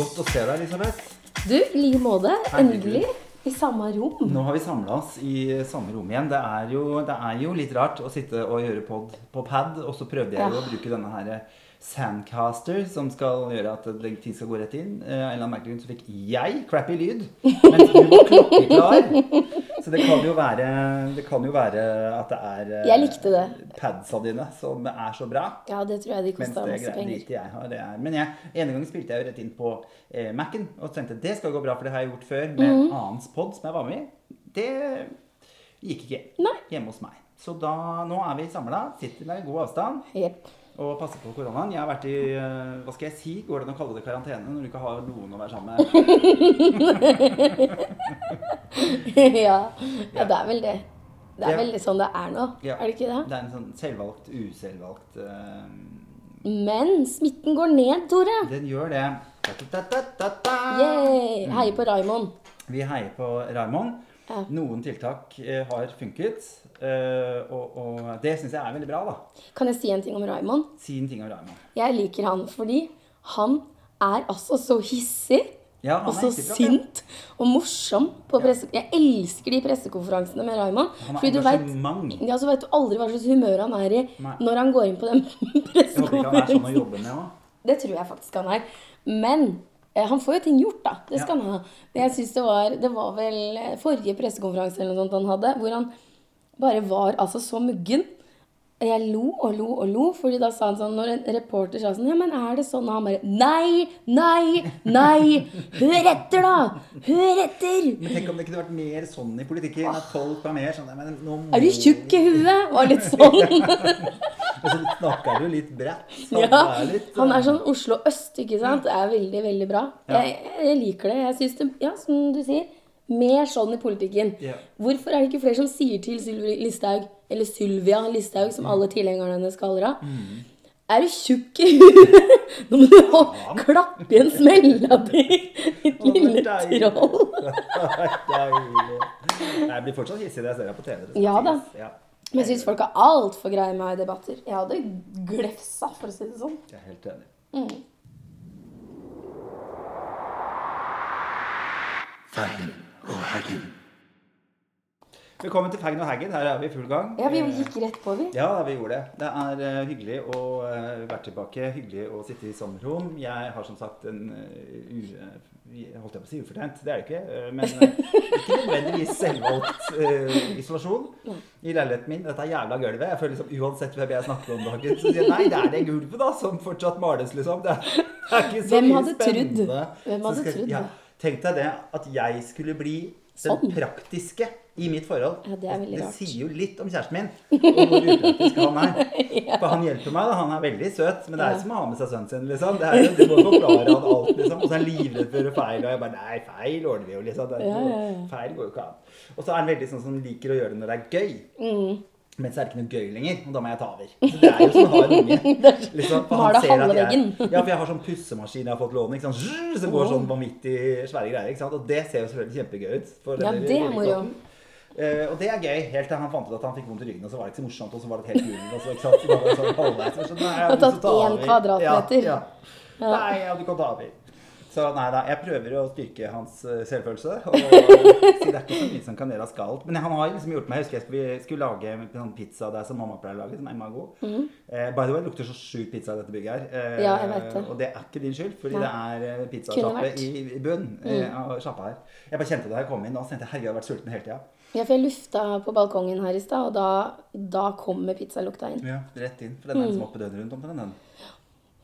Godt å se deg, Elisabeth. Du, i like måte. Endelig. I samme rom. Nå har vi samla oss i samme rom igjen. Det er, jo, det er jo litt rart å sitte og gjøre pod på pad, og så prøvde jeg jo Ja. å bruke denne her Sandcaster, som skal gjøre at ting skal gå rett inn. Eh, en eller annen merkelig grunn så fikk jeg crappy lyd, mens du var klokkeklar. Så det kan jo være, det kan jo være at det er eh, det. padsa dine som er så bra. Ja, det tror jeg de kosta masse penger. jeg har, det er Men jeg, ene gangen spilte jeg jo rett inn på eh, Mac-en og tenkte det skal gå bra, for det har jeg gjort før med Mhm. en annens pod som jeg var med i. Det gikk ikke Nei. hjemme hos meg. Så da, nå er vi samla, sitter med god avstand Yep og passer på koronaen. Jeg har vært i eh, hva skal jeg si, går det an å kalle det karantene når du ikke har noen å være sammen med? ja. ja, det er vel det. Det er Ja. vel sånn det er nå, Ja. er det ikke det? Det er en sånn selvvalgt, uselvvalgt uh... Men smitten går ned, Tore. Den gjør det. Da, da, da. Yay! Heier på Raymond. Vi heier på Raymond. Ja. Noen tiltak eh, har funket, eh, og, og det syns jeg er veldig bra. da. Kan jeg si en ting om Raymond? Si en ting om Raymond. Jeg liker han fordi han er altså så hissig. Ja, han er ja. sint og morsom på presse... Jeg elsker de pressekonferansene med Raymond. Fordi du vet, ja, så vet du aldri hva slags humør han er i Nei. når han går inn på den Jeg han er sånn med. Det tror jeg faktisk han er. Men eh, han får jo ting gjort, da. Det skal han ha. Men jeg synes det var Det var vel eh, forrige pressekonferanse eller noe sånt han hadde, hvor han bare var altså så muggen. Jeg lo og lo og lo, fordi da sa han sånn Når en reporter sa sånn Ja, men er det sånn? Og han bare Nei! Nei! Nei! Hør etter, da! Hør etter! Men tenk om det kunne vært mer sånn i politikken. At folk var mer sånn men nå må... Er du tjukk i huet? Var litt sånn. Og så snakker du litt bredt. Så Ja, er litt, han er eh, sånn Oslo øst, ikke sant? Det er veldig, veldig bra. Ja. Jeg, jeg liker det. Jeg synes det, ja, som du sier, mer sånn i politikken. Ja. Hvorfor er det ikke flere som sier til Sylvi Listhaug, eller Sylvia Listhaug, som alle tilhengerne hennes kaller henne, Mm. er du tjukk i huet? Nå må du ha, klappe smell smella di, ditt lille troll. Jeg blir fortsatt hissig når jeg ser deg på TV. Ja da. Ja, Men jeg syns folk er altfor greie med meg i debatter. Jeg hadde glefsa, for å si det sånn. jeg er helt enig. Faggen og Haggen. Velkommen til Fagn og Haggen. Her er vi i full gang. Ja, vi Eh, gikk rett på, vi. Ja, vi gjorde det. Det er eh, hyggelig å eh, være tilbake. Hyggelig å sitte i sommerrom. Jeg har som sagt en uh, u... jeg holdt jeg på å si ufortjent, det er det ikke. eh, men eh, ikke nødvendigvis selvvalgt uh, isolasjon i leiligheten min. Dette er jævla gulvet. Jeg føler liksom Uansett hvem jeg snakker om dagen, så sier jeg nei, det er det gulvet da, som fortsatt males, liksom. Det er, det er ikke så Hvem mye hadde trodd? Hvem hadde trodd ja, det? Tenk deg det, at jeg skulle bli den Sånn. praktiske i mitt forhold. Ja, det er veldig det sier jo litt om kjæresten min, og hvor upraktisk han er. For han hjelper meg, da. Han er veldig søt, men det er Ja. som å ha med seg sønnen sin, liksom. Det er jo, du må forklare han alt, liksom. Og så er han livredd for feil, og jeg bare Nei, feil ordner vi jo, liksom. Ja, ja, ja. Feil går jo ikke an. Og så er han veldig sånn som liker å gjøre det når det er gøy. Mm. Men så er det ikke noe gøy lenger, og da må jeg ta over. Så det er jo som å ha en unge. Liksom, for han ser at jeg- Ja, for jeg har sånn pussemaskin jeg har fått låne? Som går sånn vanvittig svære greier. Og det ser jo selvfølgelig kjempegøy ut. for Ja, det er moro. Eh, og det er gøy, helt til han fant ut at han fikk vondt i ryggen, og så var det ikke så morsomt, og så var det helt gulig, Og så, ikke sant? Så da var det sånn halvveis. så nei, jeg har tatt ta én kvadratmeter. Ja, ja. Ja. Nei, ja, du kan ta over. Så nei da, jeg prøver å styrke hans eh, selvfølelse. Og si det er ikke så mye som kan gjøre galt. Men han har liksom gjort meg Jeg husker jeg skulle, skulle lage en sånn pizza der som mamma pleier å lage, som er god. Eh, by the way, det lukter så sjukt pizza i dette bygget her. Mhm. Ja, jeg vet det. Og det er ikke din skyld, fordi Nei. det er pizzasjappe. Mm. i, i bunn mm. av sjappa her. Jeg bare kjente det da jeg kom inn, og så tenkte jeg herregud, jeg har vært sulten hele tida. Ja, for jeg lufta på balkongen her i stad, og da, da kommer pizzalukta inn. Ja, rett inn. For den er liksom oppe døgnet rundt omtrent. den.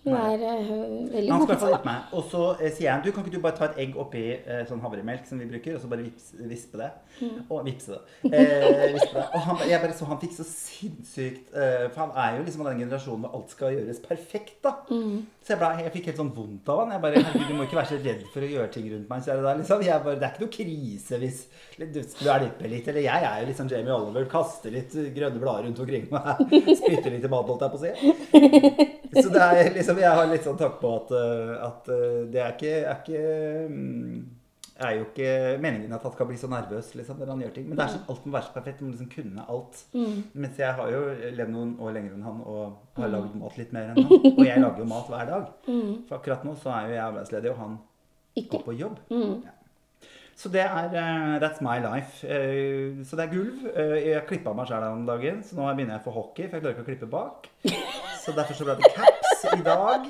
Den er uh, veldig Men han skal meg. Og så eh, sier jeg du kan ikke du bare ta et egg oppi eh, sånn havremelk som vi bruker, og så bare vips, vispe det. Mm. Og vipse det. Eh, vispe det. Og han, jeg bare så han fikk så sinnssykt eh, For han er jo liksom av den generasjonen hvor alt skal gjøres perfekt, da. Mm. Så jeg, ble, jeg fikk helt sånn vondt av han. Jeg bare Herregud, du må ikke være så redd for å gjøre ting rundt meg. Så er det, der, liksom. jeg bare, det er ikke noe krise hvis du, du elper litt. Eller jeg er jo litt sånn Jamie Oliver. Kaster litt grønne blader rundt omkring meg. Spytter litt i mat, holdt jeg på å si. Så det er liksom, jeg har litt sånn takk på at, eh, at eh, det er ikke, er ikke mm, er jo ikke meningen at han skal bli så nervøs liksom, når han gjør ting. Men det er sånn, alt må være så perfekt. Du må liksom kunne alt. Mens jeg har jo levd noen år lenger enn han og har lagd mat litt mer enn han. Og jeg lager jo mat hver dag. For akkurat nå så er jo jeg arbeidsledig, og han Ikke. går på jobb. Ja. Så det er uh, That's my life. Uh, så det er gulv. Uh, jeg klippa meg sjæl om dagen, så nå begynner jeg å få hockey, for jeg klarer ikke å klippe bak. Så derfor så ble det caps i dag.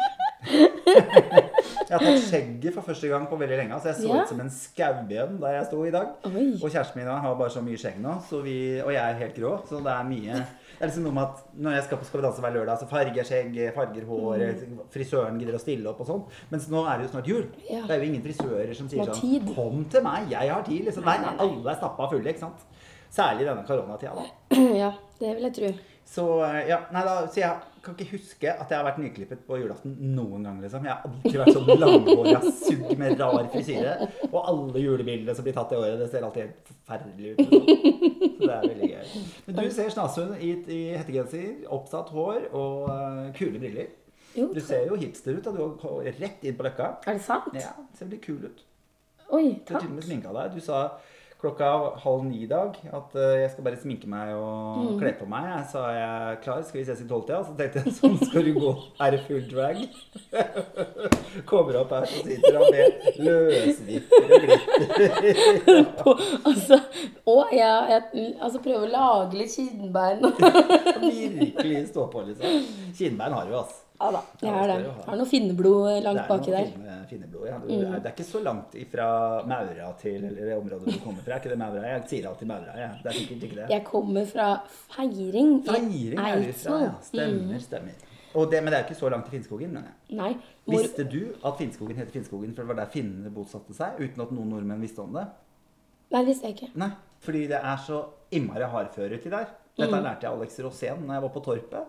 Jeg har tatt skjegget for første gang på veldig lenge. Så jeg så Ja. ut som en skaubjørn der jeg sto i dag. Oi. Og kjæresten min har bare så mye skjegg nå, så vi, og jeg er helt grå. Så det er mye Det er liksom noe med at når jeg skal på Skal vi danse hver lørdag, så farger skjegget, farger håret, frisøren gidder å stille opp og sånn. Mens nå er det jo snart jul. Mm. Ja. Det er jo ingen frisører som sier sånn tid. Kom til meg, jeg har tid. Liksom. Nei, Nei, nei, alle er stappa fulle, ikke sant. Særlig denne koronatida, da. Ja, det vil jeg tro. Så eh, ja, nei da, så jeg kan ikke huske at jeg har vært nyklippet på julaften noen gang. liksom. Jeg har alltid vært sånn langhåra sugg med rar frisyre. Og alle julebildene som blir tatt i året, det ser alltid helt forferdelig ut. Liksom. Så det er veldig gøy. Men du ser snasund i, i hettegenser, oppsatt hår og uh, kule briller. Jo, Du ser jo hipster ut, da. Du går rett inn på løkka. er det sant? Ja, ser veldig kul ut. Oi, Du har takk. til og med sminka deg. Du sa klokka halv ni i dag at eh, jeg skal bare sminke meg og Mm. kle på meg. Så er jeg klar, skal vi ses i tolvtida? Så tenkte jeg sånn skal du gå. Er det full drag? Kommer opp her, så sitter han med løsvipper og glitter. altså, og jeg, jeg altså, prøver å lage litt kinnbein. Virkelig stå på, liksom. Kinnbein har du, altså. Ja da, jeg har det. det skal. Har noe finneblod Det langt er baki der. Mm. finne, finneblod, ja. Du, er- Det er ikke så langt fra Maura til det området du kommer fra. Er ikke det Maura? Jeg sier alltid Maura. Ja. Det er sikkert ikke det. Jeg kommer fra Feiring Feiring er du fra, ja. Stemmer, stemmer. Og det, men det er jo ikke så langt til Finnskogen. jeg. Nei, hvor... Visste du at Finnskogen heter Finnskogen for det var der finnene bosatte seg, uten at noen nordmenn visste om det? nei, det visste jeg ikke. Nei, fordi det er så innmari hardføre til der. Dette Mm. lærte jeg Alex Rosén når jeg var på Torpet.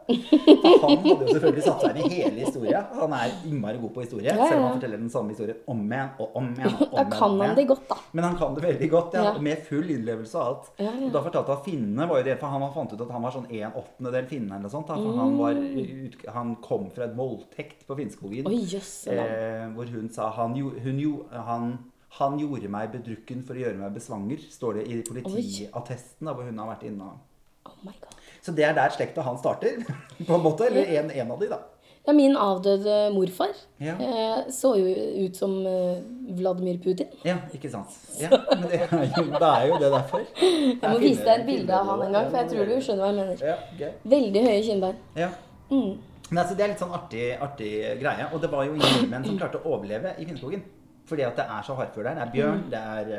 For han hadde jo selvfølgelig satt seg inn i hele historia. Han er innmari god på historie, Ja, ja, selv om han forteller den samme historien om igjen og om igjen. og om Da kan han det godt, da. Men han kan det veldig godt, ja, med full innlevelse og alt. Og da fortalte han finnene var jo det, for han fant ut at han var sånn en åttendedel finne eller noe sånt. Da, for han, var, Mm. han kom fra et voldtekt på Finnskogen. oh. Eh, hvor hun sa han, hun, han, han gjorde meg bedrukken for å gjøre meg besvanger, står det i politiattesten da, hvor hun har vært inne. Oh my god. Så det er der slekta han starter, på en måte. Eller en, en av de, da. Ja, min avdøde morfar Ja. eh, så jo ut som eh, Vladimir Putin. Ja, ikke sant. Ja, men det er jo, da er jo det derfor. Jeg må vise deg et bilde av han en gang, for jeg tror du skjønner hva jeg mener. Ja, okay. Veldig høye kinnbein. Ja. Mm. Men altså, det er litt sånn artig, artig greie. Og det var jo ingen nordmenn som klarte å overleve i Finnskogen. Fordi at det er så hardfør der. Det er bjørn, det er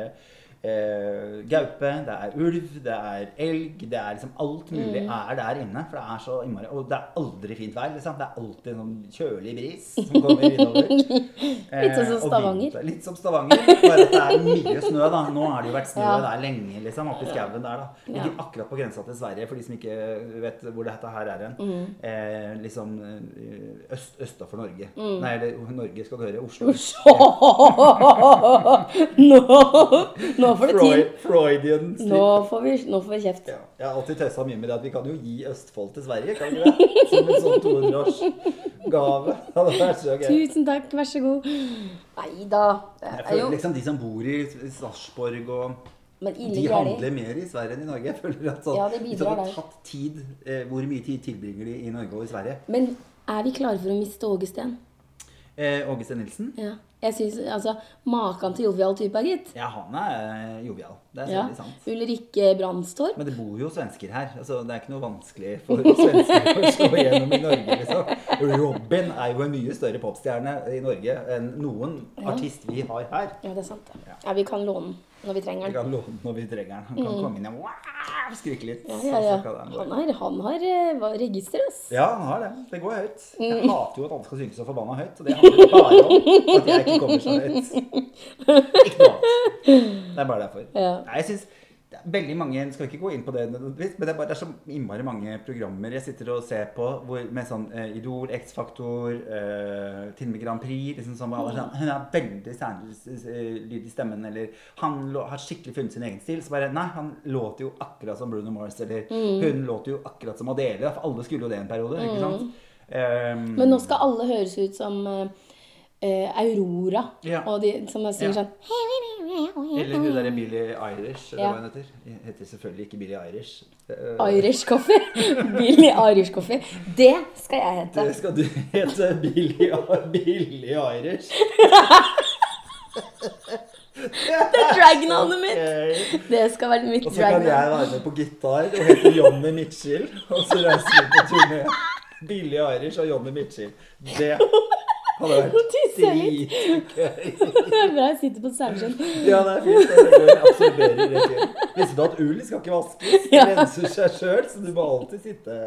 eh, gaupe, det er ulv, det er elg. Det er liksom alt mulig er der inne. For det er så innmari Og det er aldri fint vær, liksom. Det er alltid noen kjølig bris som kommer innover. Litt sånn som Eh, Stavanger. vinter- Litt som Stavanger. Bare at det er mye snø, da. Nå har det jo vært snø Ja. der lenge, liksom. Oppi skauen der, da. Ligger Ja. akkurat på grensa til Sverige, for de som ikke vet hvor dette her er hen. Mm. Eh, liksom eh, øst, østafor Norge. Mm. Nei, eller Norge skal du høre. Oslo. Nå, nå får du tid. Freudian slip. Nå får vi, nå får vi kjeft. Ja, jeg har alltid tøysa mye med det at vi kan jo gi Østfold til Sverige, kan vi det? Som en sånn 200-årsgave. Det hadde så gøy. Tusen takk, vær så god. Nei da. Jeg er føler liksom De som bor i Sarpsborg og Men De handler mer i Sverige enn i Norge. Jeg føler at sånn, Ja, det Hvis bidrar hadde der. tatt tid, eh, Hvor mye tid tilbringer de i Norge og i Sverige? Men er vi klare for å miste Åge Steen? Eh, Åge Steen Nilsen? Ja. Jeg synes, altså, Maken til jovial type, gitt. Ja, han er eh, jovial. Det er Ja. sant. Ulrikke Brandstorp. Men det bor jo svensker her. Altså, det er ikke noe vanskelig for svensker å slå igjennom i Norge. liksom. Robin er jo en mye større popstjerne i Norge enn noen artist vi har her. Ja, det er sant. Ja. Ja, vi kan låne den når vi trenger Vi den. kan låne den når vi trenger den. Han kan komme inn og wow, skrike litt. Mm. Ja, ja, ja. han gå. Han har, han har eh, register, ass. Ja, han har det. Det går høyt. Mm. Jeg hater jo at alle skal synge så forbanna høyt. Og det handler bare om at jeg ikke kommer så høyt. Ikke noe annet. Det er bare derfor. Ja. Nei, jeg synes det er veldig mange Skal ikke gå inn på det nødvendigvis, men det er, bare, det er så innmari mange programmer jeg sitter og ser på hvor, med sånn eh, Idol, X-Faktor, eh, til og med Grand Prix liksom, sånn, sånn, Hun er veldig særlyd i stemmen, eller han lå, har skikkelig funnet sin egen stil. Så bare Nei, han låter jo akkurat som Bruno Mars, eller Mm. hun låter jo akkurat som Adele. For alle skulle jo det en periode, ikke sant? Um, Men nå skal alle høres ut som eh, eh, Aurora. Ja. Og de som sier Ja. sånn Eller hun derre Billie Irish, eller Ja. hva hun heter. Hun heter selvfølgelig ikke Billie Irish. Eh, Irish coffee. Billy Irish coffee. Det skal jeg hete. Det skal du hete Billie, Billie Irish. Det er dragnavnet mitt! Det skal være mitt Og så kan jeg være med på gitar og hete Johnny Mitchell. Og så reiser vi på turné. Billy Irish og Johnny Mitchell. Det hadde vært dritgøy. Det er bra jeg sitter på saueskinn. Ja, det er fint. Det absorberer rett inn. Visste du at ull skal ikke vaskes? Det renser seg sjøl, så du må alltid sitte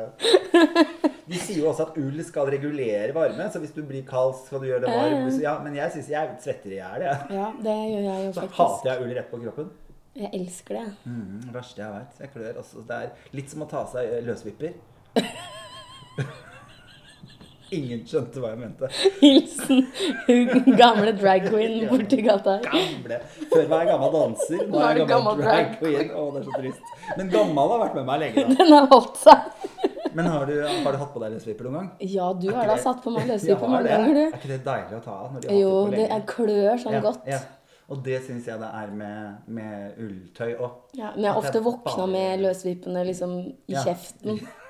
De sier jo også at ull skal regulere varme, så hvis du blir kald, skal du gjøre det varm. Ja, men jeg syns jeg svetter i hjel, jeg. Ja, det gjør jeg jo Så hater jeg ull rett på kroppen. Jeg elsker det. Mm, det verste jeg vet. Jeg klør. også. det er litt som å ta av seg løsvipper. Ingen skjønte hva jeg mente. Hilsen hun gamle drag queen borti gata her. Gamle. Før var jeg gammel danser. Nå er jeg gammel drag queen. Å, det er så trist. Men gammel har vært med meg lenge, da. Den har holdt seg. Men har du, har du hatt på deg løsvipper noen gang? Ja, du har da satt på meg Ja, løsvipper mange ganger, ganger, Er ikke det deilig å ta av når de har Jo, hatt det det lenge? er klør sånn Ja, godt. ja. Og det syns jeg det er med, med ulltøy òg. Ja, men jeg har At ofte jeg våkna bare- med løsvippene liksom i Ja. kjeften.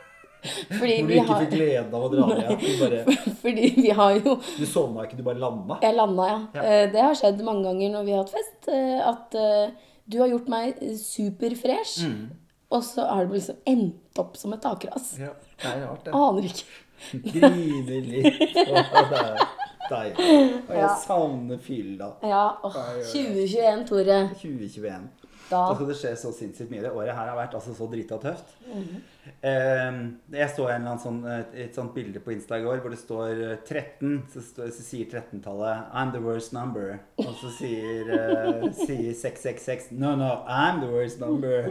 Fordi Hvor du ikke har fikk gleden av å dra ned. Du, bare, Fordi vi har jo du sovna ikke, du bare landa. Jeg landa, ja. Ja. Eh, Det har skjedd mange ganger når vi har hatt fest. eh, At eh, du har gjort meg superfresh, Mm. og så har det liksom endt opp som et takras. Ja, det er rart, det. Aner ikke. Griner litt. Og det er deilig. Og jeg Ja. savner fylla. Ja, åh, Ja, ja, ja. 2021, Tore. 2021. Da Da skal det skje så sinnssykt mye. Det året her har vært altså så drita tøft. Mm Eh, jeg så en eller annen sånn, et, sånt bilde på Insta i går hvor det står eh, 13. Så, står, så sier 13-tallet 'I'm the worst number'. Og så sier, uh, sier 666 'No, no, I'm the worst number'.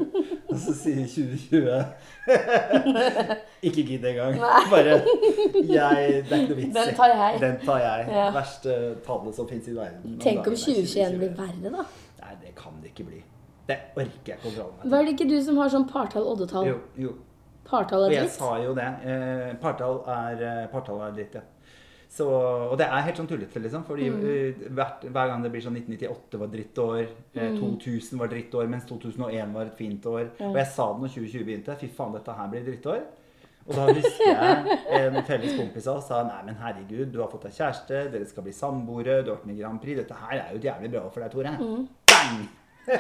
Og så sier 2020 Ikke gidd engang. Bare jeg, Det er ikke noe vits. Den tar jeg. Den tar jeg. Ja. Verste tallet som fins i verden. Tenk om er 2021 blir verre, da. Nei, det kan det ikke bli. Det orker jeg ikke å meg til. Var det ikke du som har sånn partall-oddetall? Jo, jo. Partall Og er jeg sa jo det. Eh, partall er, eh, partall er dritt, ja. Så, og det er helt sånn tullete, liksom. Fordi Mm. eh, hvert, hver gang det blir sånn 1998 var drittår, mm. 2000 var drittår, mens 2001 var et fint år. Ja. Og jeg sa det når 2020 begynte. Fy faen, dette her blir drittår. Og da husker jeg en felles kompis av oss sa nei, men herregud, du har fått deg kjæreste, dere skal bli samboere, du har vært med i Grand Prix. Dette her er jo jævlig bra for deg, Tore. Mm. Bang!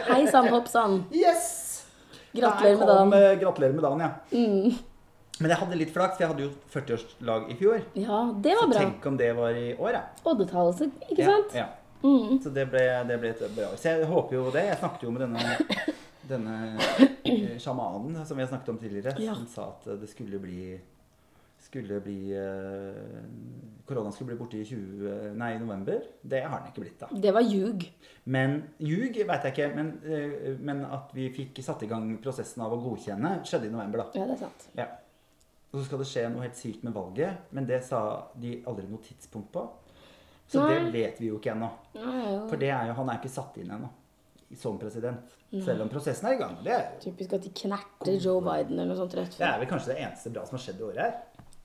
Hei sann, hopp sann. Yes! Gratulerer med dagen. eh, Gratulerer med dagen, ja. Mm. Men jeg hadde litt flaks, for jeg hadde jo 40-årslag i fjor. Ja, det Så var bra. tenk om det var i år, ja. Oddetallet, så- ikke sant? ja. Mm. Så det ble, det ble et bra år. Så jeg håper jo det. Jeg snakket jo med denne, denne eh, sjamanen som vi har snakket om tidligere, Ja. som sa at det skulle bli skulle bli eh, Korona skulle bli borte i 20, nei, november. Det har den ikke blitt, da. Det var ljug. Men ljug veit jeg ikke. Men, eh, men at vi fikk satt i gang prosessen av å godkjenne, skjedde i november, da. Ja, det er sant. Ja. Og så skal det skje noe helt sykt med valget, men det sa de aldri noe tidspunkt på. Så Nei. det vet vi jo ikke ennå. For det er jo, han er ikke satt inn ennå som president. Selv om prosessen er i gang. Det er, Typisk at de knerter Joe Biden eller noe sånt rett det er vel kanskje det eneste bra som har skjedd i året her.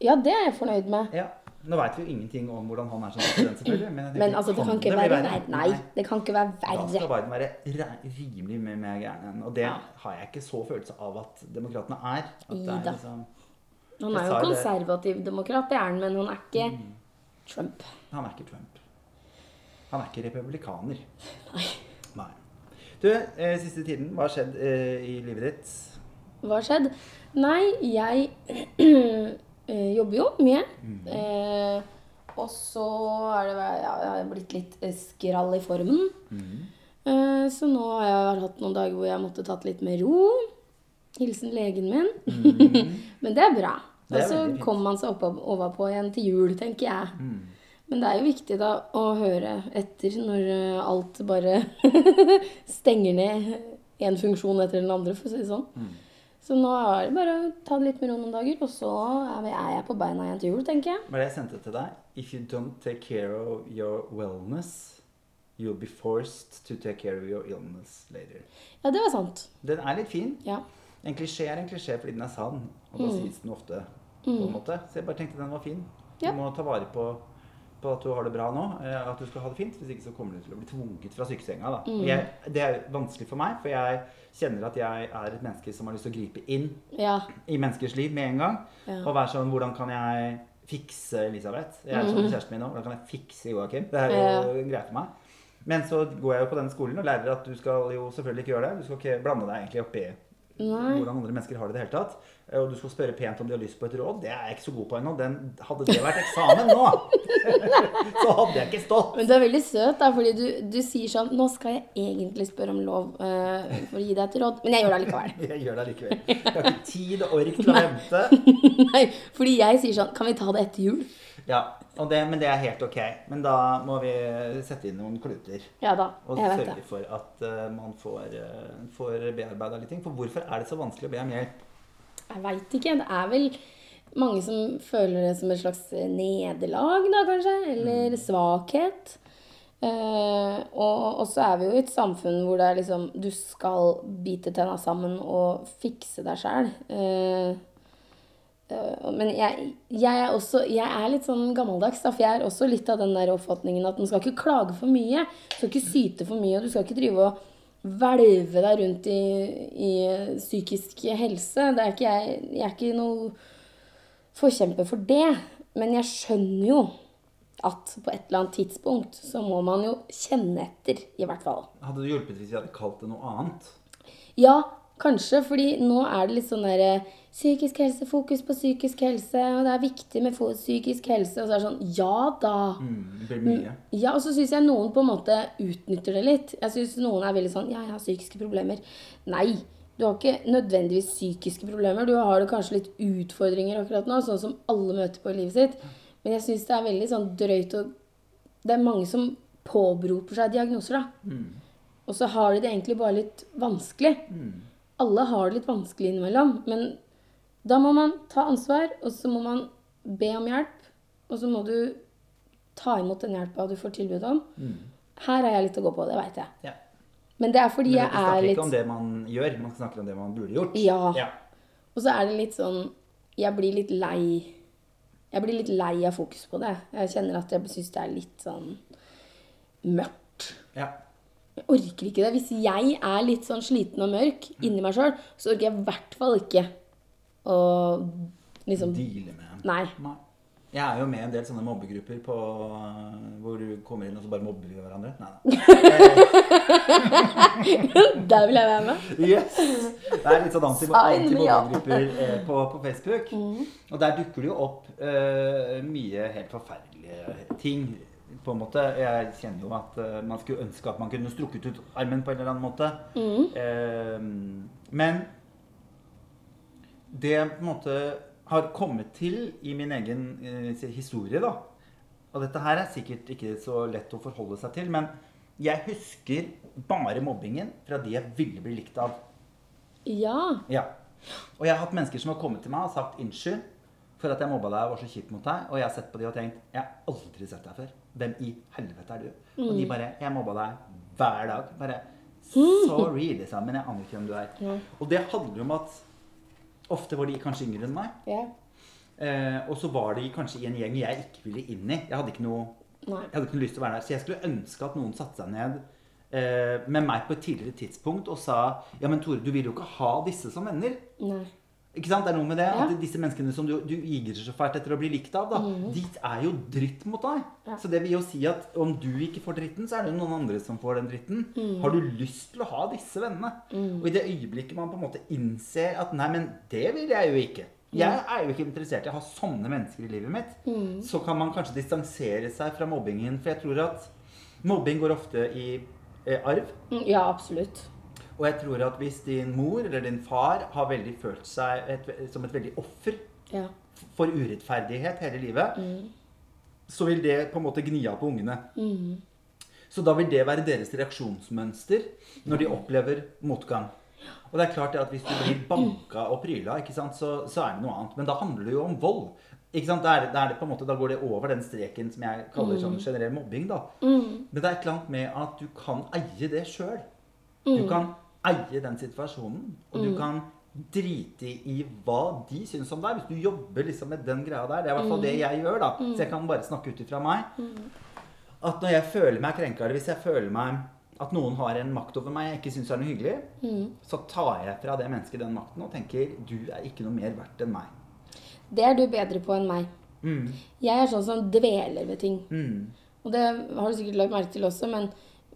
Ja, det er jeg fornøyd med. Ja. Nå veit vi jo ingenting om hvordan han er som president, selvfølgelig. Men, tenker, Men altså, det kan ikke det være verre. Nei, det kan ikke være Da skal. Biden være rimelig mye mer gæren enn Og det Ja. har jeg ikke så følelse av at demokratene er. At det er liksom, Han er jo det. konservativ demokrat, det er han, men han er ikke Mm. Trump. Han er ikke Trump. Han er ikke republikaner. Nei. Nei. Du, eh, siste tiden, hva har skjedd eh, i livet ditt? Hva har skjedd? Nei, jeg eh, jobber jo mye. Mm. Eh, og så er det ja, jeg har blitt litt eh, skrall i formen. Mm. Eh, så nå har jeg hatt noen dager hvor jeg måtte tatt litt med ro. Hilsen legen min. Men det er bra. Mm. Og så kommer man seg opp, overpå igjen til jul, tenker jeg. Mm. Men det er jo viktig da å høre etter når eh, alt bare stenger ned en funksjon etter den andre, for å si det sånn. Mm. Så nå er det bare å ta det litt med ro noen dager, og så er jeg på beina igjen til jul, tenker jeg. Hva er det jeg sendte til deg? If you don't take care of your wellness, you'll be forced to take care of your illness later. Ja, det var sant. Den er litt fin. Ja. En klisjé er en klisjé fordi den er sann. Og da sies den ofte på en måte. Så jeg bare tenkte den var fin. Du Ja. må ta vare på, på at du har det bra nå. eh, At du skal ha det fint. Hvis ikke så kommer du til å bli tvunget fra sykesenga. Da. Og Jeg, det er vanskelig for meg, for jeg kjenner at jeg er et menneske som har lyst til å gripe inn Ja. i menneskers liv med en gang. Ja. Og være sånn Hvordan kan jeg fikse Elisabeth? Jeg er sånn med kjæresten min nå. Hvordan kan jeg fikse Joakim? Det er jo Ja. greit for meg. Men så går jeg jo på denne skolen og lærer at du skal jo selvfølgelig ikke gjøre det. Du skal ikke blande deg egentlig oppi hvordan andre mennesker har det i det hele tatt. Eh, Og du skal spørre pent om de har lyst på et råd. Det er jeg ikke så god på ennå. Hadde det vært eksamen nå, så hadde jeg ikke stått. Men du er veldig søt, da, fordi du, du sier sånn Nå skal jeg egentlig spørre om lov uh, for å gi deg et råd, men jeg gjør det allikevel. Jeg gjør det likevel. Jeg har ikke tid og ork til å vente. Nei, fordi jeg sier sånn Kan vi ta det etter jul? Ja, og det, Men det er helt ok. Men da må vi sette inn noen kluter. Ja da. Og Jeg vet sørge for at uh, man får, uh, får bearbeida litt ting. For hvorfor er det så vanskelig å be om hjelp? Jeg veit ikke. Det er vel mange som føler det som et slags nederlag, da kanskje. Eller svakhet. Uh, og, og så er vi jo i et samfunn hvor det er liksom Du skal bite tenna sammen og fikse deg sjæl. men jeg, jeg er også Jeg er litt sånn gammeldags, da, for jeg er også litt av den der oppfatningen at man skal ikke klage for mye. Du skal ikke syte for mye, og du skal ikke drive og hvelve deg rundt i, i psykisk helse. Det er jeg, jeg er ikke noe forkjemper for det. Men jeg skjønner jo at på et eller annet tidspunkt så må man jo kjenne etter, i hvert fall. Hadde det hjulpet hvis jeg hadde kalt det noe annet? Ja, kanskje, fordi nå er det litt sånn derre Psykisk helse, fokus på psykisk helse, og det er viktig med psykisk helse. Og så er det sånn Ja da. Mm, det mye. Ja, og så syns jeg noen på en måte utnytter det litt. Jeg syns noen er veldig sånn Ja, jeg har psykiske problemer. Nei. Du har ikke nødvendigvis psykiske problemer. Du har kanskje litt utfordringer akkurat nå, sånn som alle møter på i livet sitt. Men jeg syns det er veldig sånn drøyt og Det er mange som påberoper seg diagnoser, da. Og så har de det egentlig bare litt vanskelig. Alle har det litt vanskelig innimellom. Men da må man ta ansvar, og så må man be om hjelp. Og så må du ta imot den hjelpa du får tilbud om. Her har jeg litt å gå på, det veit jeg. Ja. Men det er fordi jeg Men litt Man snakker er ikke om det man gjør, man snakker om det man burde gjort. Ja. ja. Og så er det litt sånn Jeg blir litt lei Jeg blir litt lei av fokus på det. Jeg kjenner at jeg syns det er litt sånn mørkt. ja. Jeg orker ikke det. Hvis jeg er litt sånn sliten og mørk inni meg sjøl, så orker jeg i hvert fall ikke å liksom Deale med Nei. Nei. Jeg er jo med i en del sånne mobbegrupper på, uh, hvor du kommer inn og så bare mobber vi hverandre. Nei, nei. Der vil jeg være med. Yes! Det er litt sånn anti-mobbegrupper eh, på, på Facebook. Og der dukker det jo opp uh, mye helt forferdelige ting. På en måte. Jeg kjenner jo at uh, man skulle ønske at man kunne strukket ut armen på en eller annen måte. Eh, men det jeg på en måte har kommet til i min egen eh, historie, da Og dette her er sikkert ikke så lett å forholde seg til, men jeg husker bare mobbingen fra de jeg ville bli likt av. Ja. Ja. Og jeg har hatt mennesker som har kommet til meg og sagt unnskyld for at jeg mobba deg og var så kjip mot deg. Og jeg har sett på de og tenkt jeg har aldri sett deg før. Hvem i helvete er du? Og de bare Jeg mobba deg hver dag. Bare sorry, liksom. Men jeg aner ikke hvem du er. Og det handler jo om at ofte var de kanskje yngre enn meg. ja. Eh, og så var de kanskje i en gjeng jeg ikke ville inn i. Jeg hadde ikke noe jeg hadde ikke noe lyst til å være der. Så jeg skulle ønske at noen satte seg ned eh, med meg på et tidligere tidspunkt og sa Ja, men Tore, du vil jo ikke ha disse som venner. Nei. Ikke sant? Det er noe med det. Ja. At disse menneskene som du, du igrer så fælt etter å bli likt av, da, de er jo dritt mot deg. Ja. Så det vil jo si at om du ikke får dritten, så er det noen andre som får den dritten. Mm. Har du lyst til å ha disse vennene? Og i det øyeblikket man på en måte innser at nei, men det vil jeg jo ikke. Jeg er jo ikke interessert i å ha sånne mennesker i livet mitt. Mhm. Så kan man kanskje distansere seg fra mobbingen. For jeg tror at mobbing går ofte i eh, arv. Mm, Ja, absolutt. Og jeg tror at hvis din mor eller din far har veldig følt seg et, som et veldig offer Ja. for urettferdighet hele livet, så vil det på en måte gni av på ungene. Så da vil det være deres reaksjonsmønster når de opplever motgang. Og det er klart at hvis du blir banka og pryla, ikke sant, så, så er det noe annet. Men da handler det jo om vold. Ikke sant? Da, er, det- da, er det på en måte, da går det over den streken som jeg kaller sånn generell mobbing. da. Men det er et eller annet med at du kan eie det sjøl. Du kan eie den situasjonen, og du kan drite i hva de syns om deg. Hvis du jobber liksom med den greia der. Det er i hvert fall det jeg gjør, da. Så jeg kan bare snakke ut ifra meg. At når jeg føler meg krenka, eller hvis jeg føler meg at noen har en makt over meg jeg ikke syns er noe hyggelig, så tar jeg fra det mennesket den makten og tenker du er ikke noe mer verdt enn meg. Det er du bedre på enn meg. Jeg er sånn som dveler ved ting. Mm. Og det har du sikkert lagt merke til også, men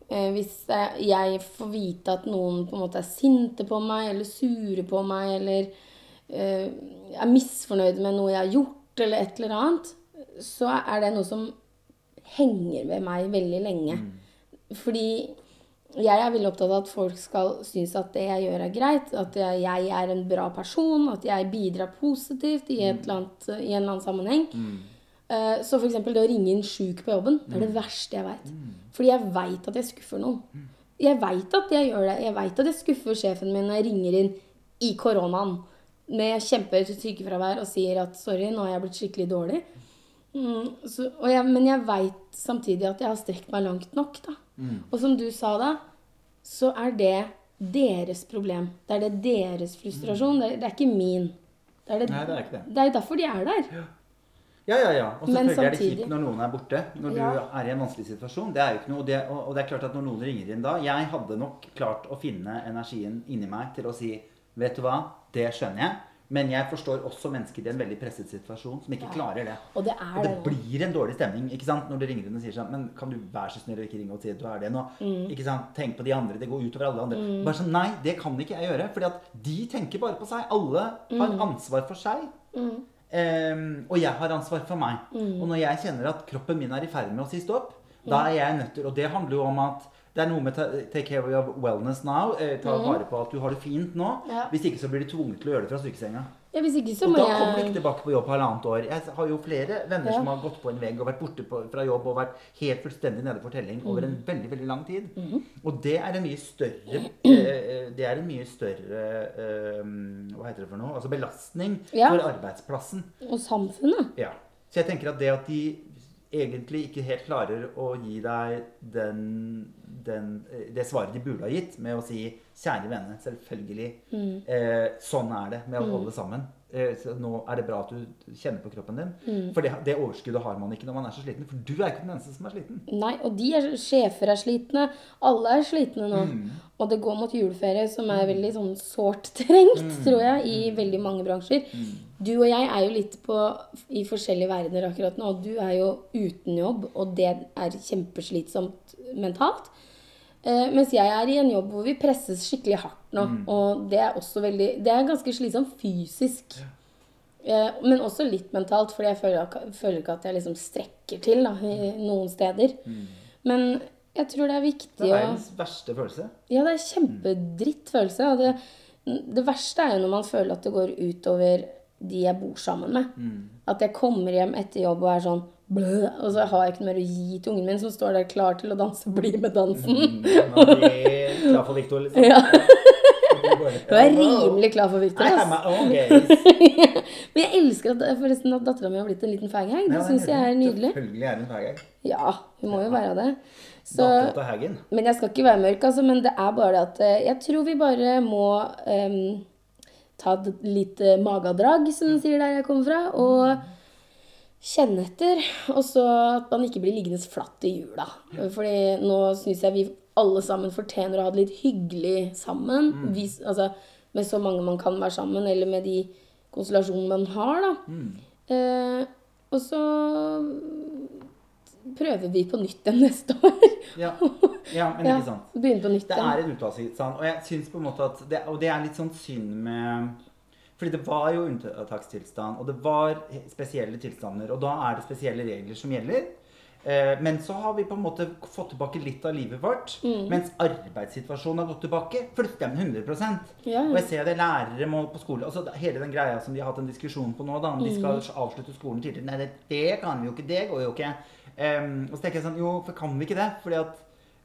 hvis jeg, får vite at noen på en måte er sinte på meg, eller sure på meg, eller eh, er misfornøyd med noe jeg har gjort, eller et eller annet, så er det noe som henger ved meg veldig lenge. Fordi jeg er veldig opptatt av at folk skal synes at det jeg gjør, er greit. At jeg, er en bra person. At jeg bidrar positivt i, et eller annet, i en eller annen sammenheng. Eh, Så f.eks. det å ringe inn sjuk på jobben, det er det verste jeg veit. Fordi jeg veit at jeg skuffer noen. Jeg veit at jeg gjør det. Jeg veit at jeg skuffer sjefen min når jeg ringer inn i koronaen med kjempehøyt sykefravær og sier at 'sorry, nå har jeg blitt skikkelig dårlig'. Mm, så, jeg, men jeg veit samtidig at jeg har strekt meg langt nok. da. Og som du sa da, så er det deres problem. Det er det deres frustrasjon. Det er, det er ikke min. Det er, det, Nei, det er ikke det. det er derfor de er der. Ja, ja, ja. ja. Og selvfølgelig er det kjipt når noen er borte. Når Ja. du er i en vanskelig situasjon. Det er jo ikke noe, og det, og det er klart at når noen ringer inn da Jeg hadde nok klart å finne energien inni meg til å si Vet du hva, det skjønner jeg. Men jeg forstår også mennesker i en veldig presset situasjon som ikke Ja. klarer det. Og det Og er det det. blir en dårlig stemning ikke sant? når du ringer inn og sier sånn Men kan du være så snill å ikke ringe og si at du er det nå? Mm. Ikke sant? Tenk på de andre. Det går utover alle andre. Bare sånn, Nei, det kan ikke jeg gjøre. Fordi at de tenker bare på seg. Alle har Mm. ansvar for seg. Ehm, og jeg har ansvar for meg. Mm. Og når jeg kjenner at kroppen min er i ferd med å si stopp, da er jeg nødt til Og det handler jo om at det er noe med ta- take care of wellness now. Eh, ta vare på at du har det fint nå. Mm. Ja. Hvis ikke så blir du tvunget til å gjøre det fra sykesenga. Ja, hvis ikke så Og da kommer du ikke tilbake på jobb halvannet år. Jeg har jo flere venner Ja. som har gått på en vegg og vært borte på, fra jobb og vært helt fullstendig nede for telling over Mm. en veldig veldig lang tid. Mhm. Og det er en mye større eh, Det er en mye større eh, Hva heter det for noe? Altså belastning Ja. for arbeidsplassen. Og samfunnet. Ja. Så jeg tenker at det at de egentlig ikke helt klarer å gi deg den, den, eh, det svaret de burde ha gitt, med å si 'kjære vene, selvfølgelig'. Mm. Eh, sånn er det med alle sammen. Eh, nå er det bra at du kjenner på kroppen din. Mm. For det, det overskuddet har man ikke når man er så sliten. For du er ikke den eneste som er sliten. Nei, og de er, sjefer er slitne. Alle er slitne nå. Mm. Og det går mot juleferie, som er veldig sånn sårt trengt, tror jeg, i veldig mange bransjer. Du og jeg er jo litt på, i forskjellige verdener akkurat nå. Og du er jo uten jobb, og det er kjempeslitsomt mentalt. Eh, mens jeg er i en jobb hvor vi presses skikkelig hardt nå. Og det er også veldig Det er ganske slitsomt fysisk. Eh, men også litt mentalt, fordi jeg føler, føler ikke at jeg liksom strekker til da, i noen steder. Men jeg tror det er viktig å Det er verdens verste følelse. Ja, det er kjempedritt følelse. Og det, det verste er jo når man føler at det går utover de jeg bor sammen med. At jeg kommer hjem etter jobb og er sånn blø, og så har jeg ikke noe mer å gi til ungen min, som står der klar til å danse Bli med dansen. Mm, man blir klar for Victor, liksom. Ja. Du er rimelig klar for Victor. Men jeg elsker at, forresten at dattera mi har blitt en liten faghag. Det Ja, syns jeg er nydelig. Selvfølgelig er hun faghag. Ja, hun må jo være det. Så. Men jeg skal ikke være mørk, altså. Men det er bare det at eh, jeg tror vi bare må um, ta et lite magedrag, som de sier der jeg kommer fra, og kjenne etter. Og så at man ikke blir liggende flatt i jula. Fordi nå syns jeg vi alle sammen fortjener å ha det litt hyggelig sammen. Vi, altså, med så mange man kan være sammen, eller med de konstellasjonene man har, da. Eh, og så prøver vi på nytt igjen neste år. Ja. ja, men Ja, ikke sant. Begynne på nytt Det er en unntakstilstand. Og jeg syns på en måte at det, Og det er litt sånn synd med Fordi det var jo unntakstilstand, og det var spesielle tilstander. Og da er det spesielle regler som gjelder. Eh, Men så har vi på en måte fått tilbake litt av livet vårt. Mm. Mens arbeidssituasjonen har gått tilbake fullstendig 100 Ja, Og jeg ser det lærere må på skole altså Hele den greia som de har hatt en diskusjon på nå, da, om de skal Mm. avslutte skolen tidligere. Nei, det, det kan vi jo ikke. Det går jo ikke. Um, og så tenker jeg sånn Jo, for kan vi ikke det? Fordi at